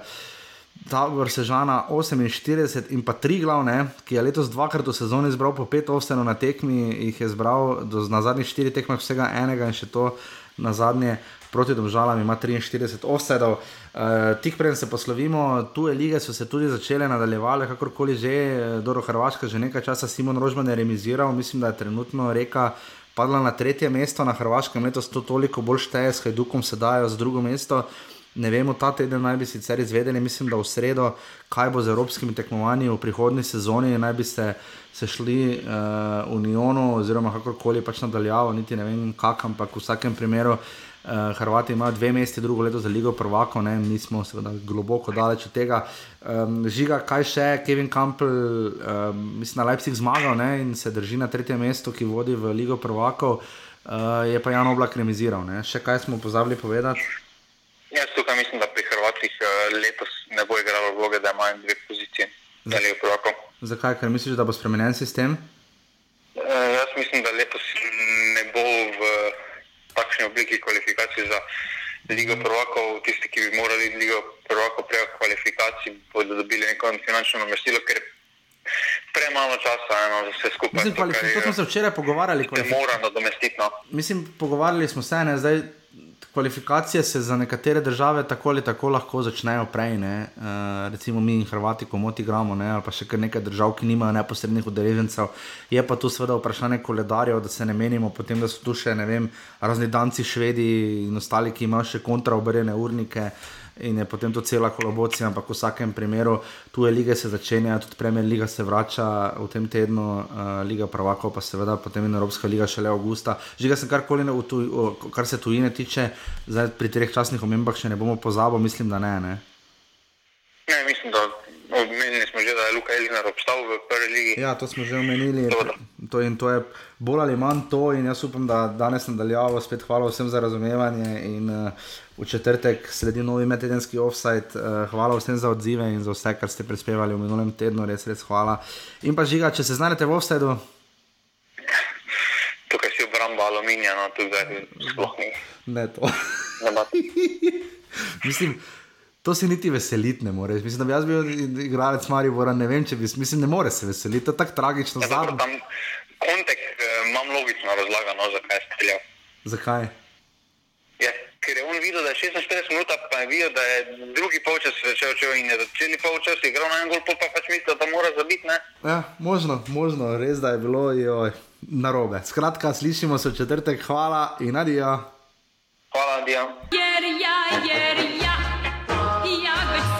Tabor Sežana 48 in pa tri glavne, ki je letos dvakrat v sezoni zbral po pet ovsenov na tekmi, jih je zbral do, na zadnjih štirih tekmah vsega enega in še to na zadnje. Proti domžalam ima 43 offsetov. Uh, tik preden se poslovimo, tuje lige so se tudi začele nadaljevati, kakorkoli že, do Hrvaška že nekaj časa Simon Rožman je remiziral, mislim, da je trenutno reka padla na tretje mesto na Hrvaškem, letos to toliko bolj šteje, s Hajdukom se dajo za drugo mesto. Ne vemo, ta teden naj bi sicer izvedeli, mislim, da v sredo, kaj bo z evropskimi tekmovanji v prihodnji sezoni, naj bi se, se šli uh, v Unionu, oziroma kakorkoli pač nadaljavo, niti ne vem, kak, ampak v vsakem primeru. Uh, Hrvati imajo dve mesti, drugo leto za Ligo Prvako, ne? mi smo seveda globoko daleč od tega. Um, žiga, kaj še, Kevin Campbell, um, mislim, na Leipzig zmagal ne? in se drži na tretjem mestu, ki vodi v Ligo Prvako, uh, je pa Jan Oblak remiziral. Ne? Še kaj smo pozabili povedati? Jaz tukaj mislim, da pri Hrvatih eh, letos ne bo igralo vloge, da imajo dve pozicije. Zakaj? Ker misliš, da bo spremenjen sistem? Uh, jaz mislim, da letos ne bo v takšni obliki kvalifikacij za Ligo prvakov. Tisti, ki bi morali Ligo prvakov preko kvalifikacij, bodo dobili neko finančno namestilo, ker premalo časa eno, za vse skupaj. Mislim, to smo se včeraj pogovarjali. Mora nadomestiti. No. Mislim, pogovarjali smo se, ne zdaj kvalifikacije se za nekatere države tako ali tako lahko začnejo prej, ne? Uh, recimo mi in Hrvati, ko moti gramo, ne? ali pa še kar nekaj držav, ki nimajo neposrednih udeležencev. Je pa tu seveda vprašanje koledarjev, da se ne menimo, potem da so tu še vem, razni danci, švedi in ostali, ki imajo še kontraobrjene urnike. Uh, in je potem to cela kolaboracija, ampak v vsakem primeru tu je lige se začenja, tudi Premier Liga se vrača v tem tednu, uh, Liga Pravakov pa seveda potem in Evropska liga šele avgusta. Žiga sem karkoli, kar se tujine tiče, zdaj pri treh časnih omembah še ne bomo pozabili, mislim, da ne. Ne, ne mislim, da. Omenili smo že, da je Luka Elžir obstal v prvi legi. Ja, to smo že omenili. To, to je bolj ali manj to, in jaz upam, da danes nadaljavo. Spet hvala vsem za razumevanje. In, uh, v četrtek sledi novi medtedenski offside. Uh, hvala vsem za odzive in za vse, kar ste prispevali v minulem tednu, res, res hvala. In pa žiga, če se znajdete v offsideu. Tukaj si obramba aluminija, no tukaj sploh ni. Ne to. Mislim. To se niti veseliti ne more. Mislim, da bi jaz bil igralec Maribora, ne vem, če bi mislim, ne more se veseliti. To je tako tragično. Ja, dobro, tam kontekst eh, imam logično razlagano, zakaj je streljal. Zakaj? Ja, ker je on videl, da je 46 minut, pa je videl, da je drugi polčas začel čel in je cel polčas igral na en gol, pa pač mislil, da mora zabiti. Ne? Ja, možno, možno, res da je bilo joj, narobe. Skratka, slišimo se v četrtek, hvala in adijo. Hvala, adijo. Jer ja, jer ja. nogometa samo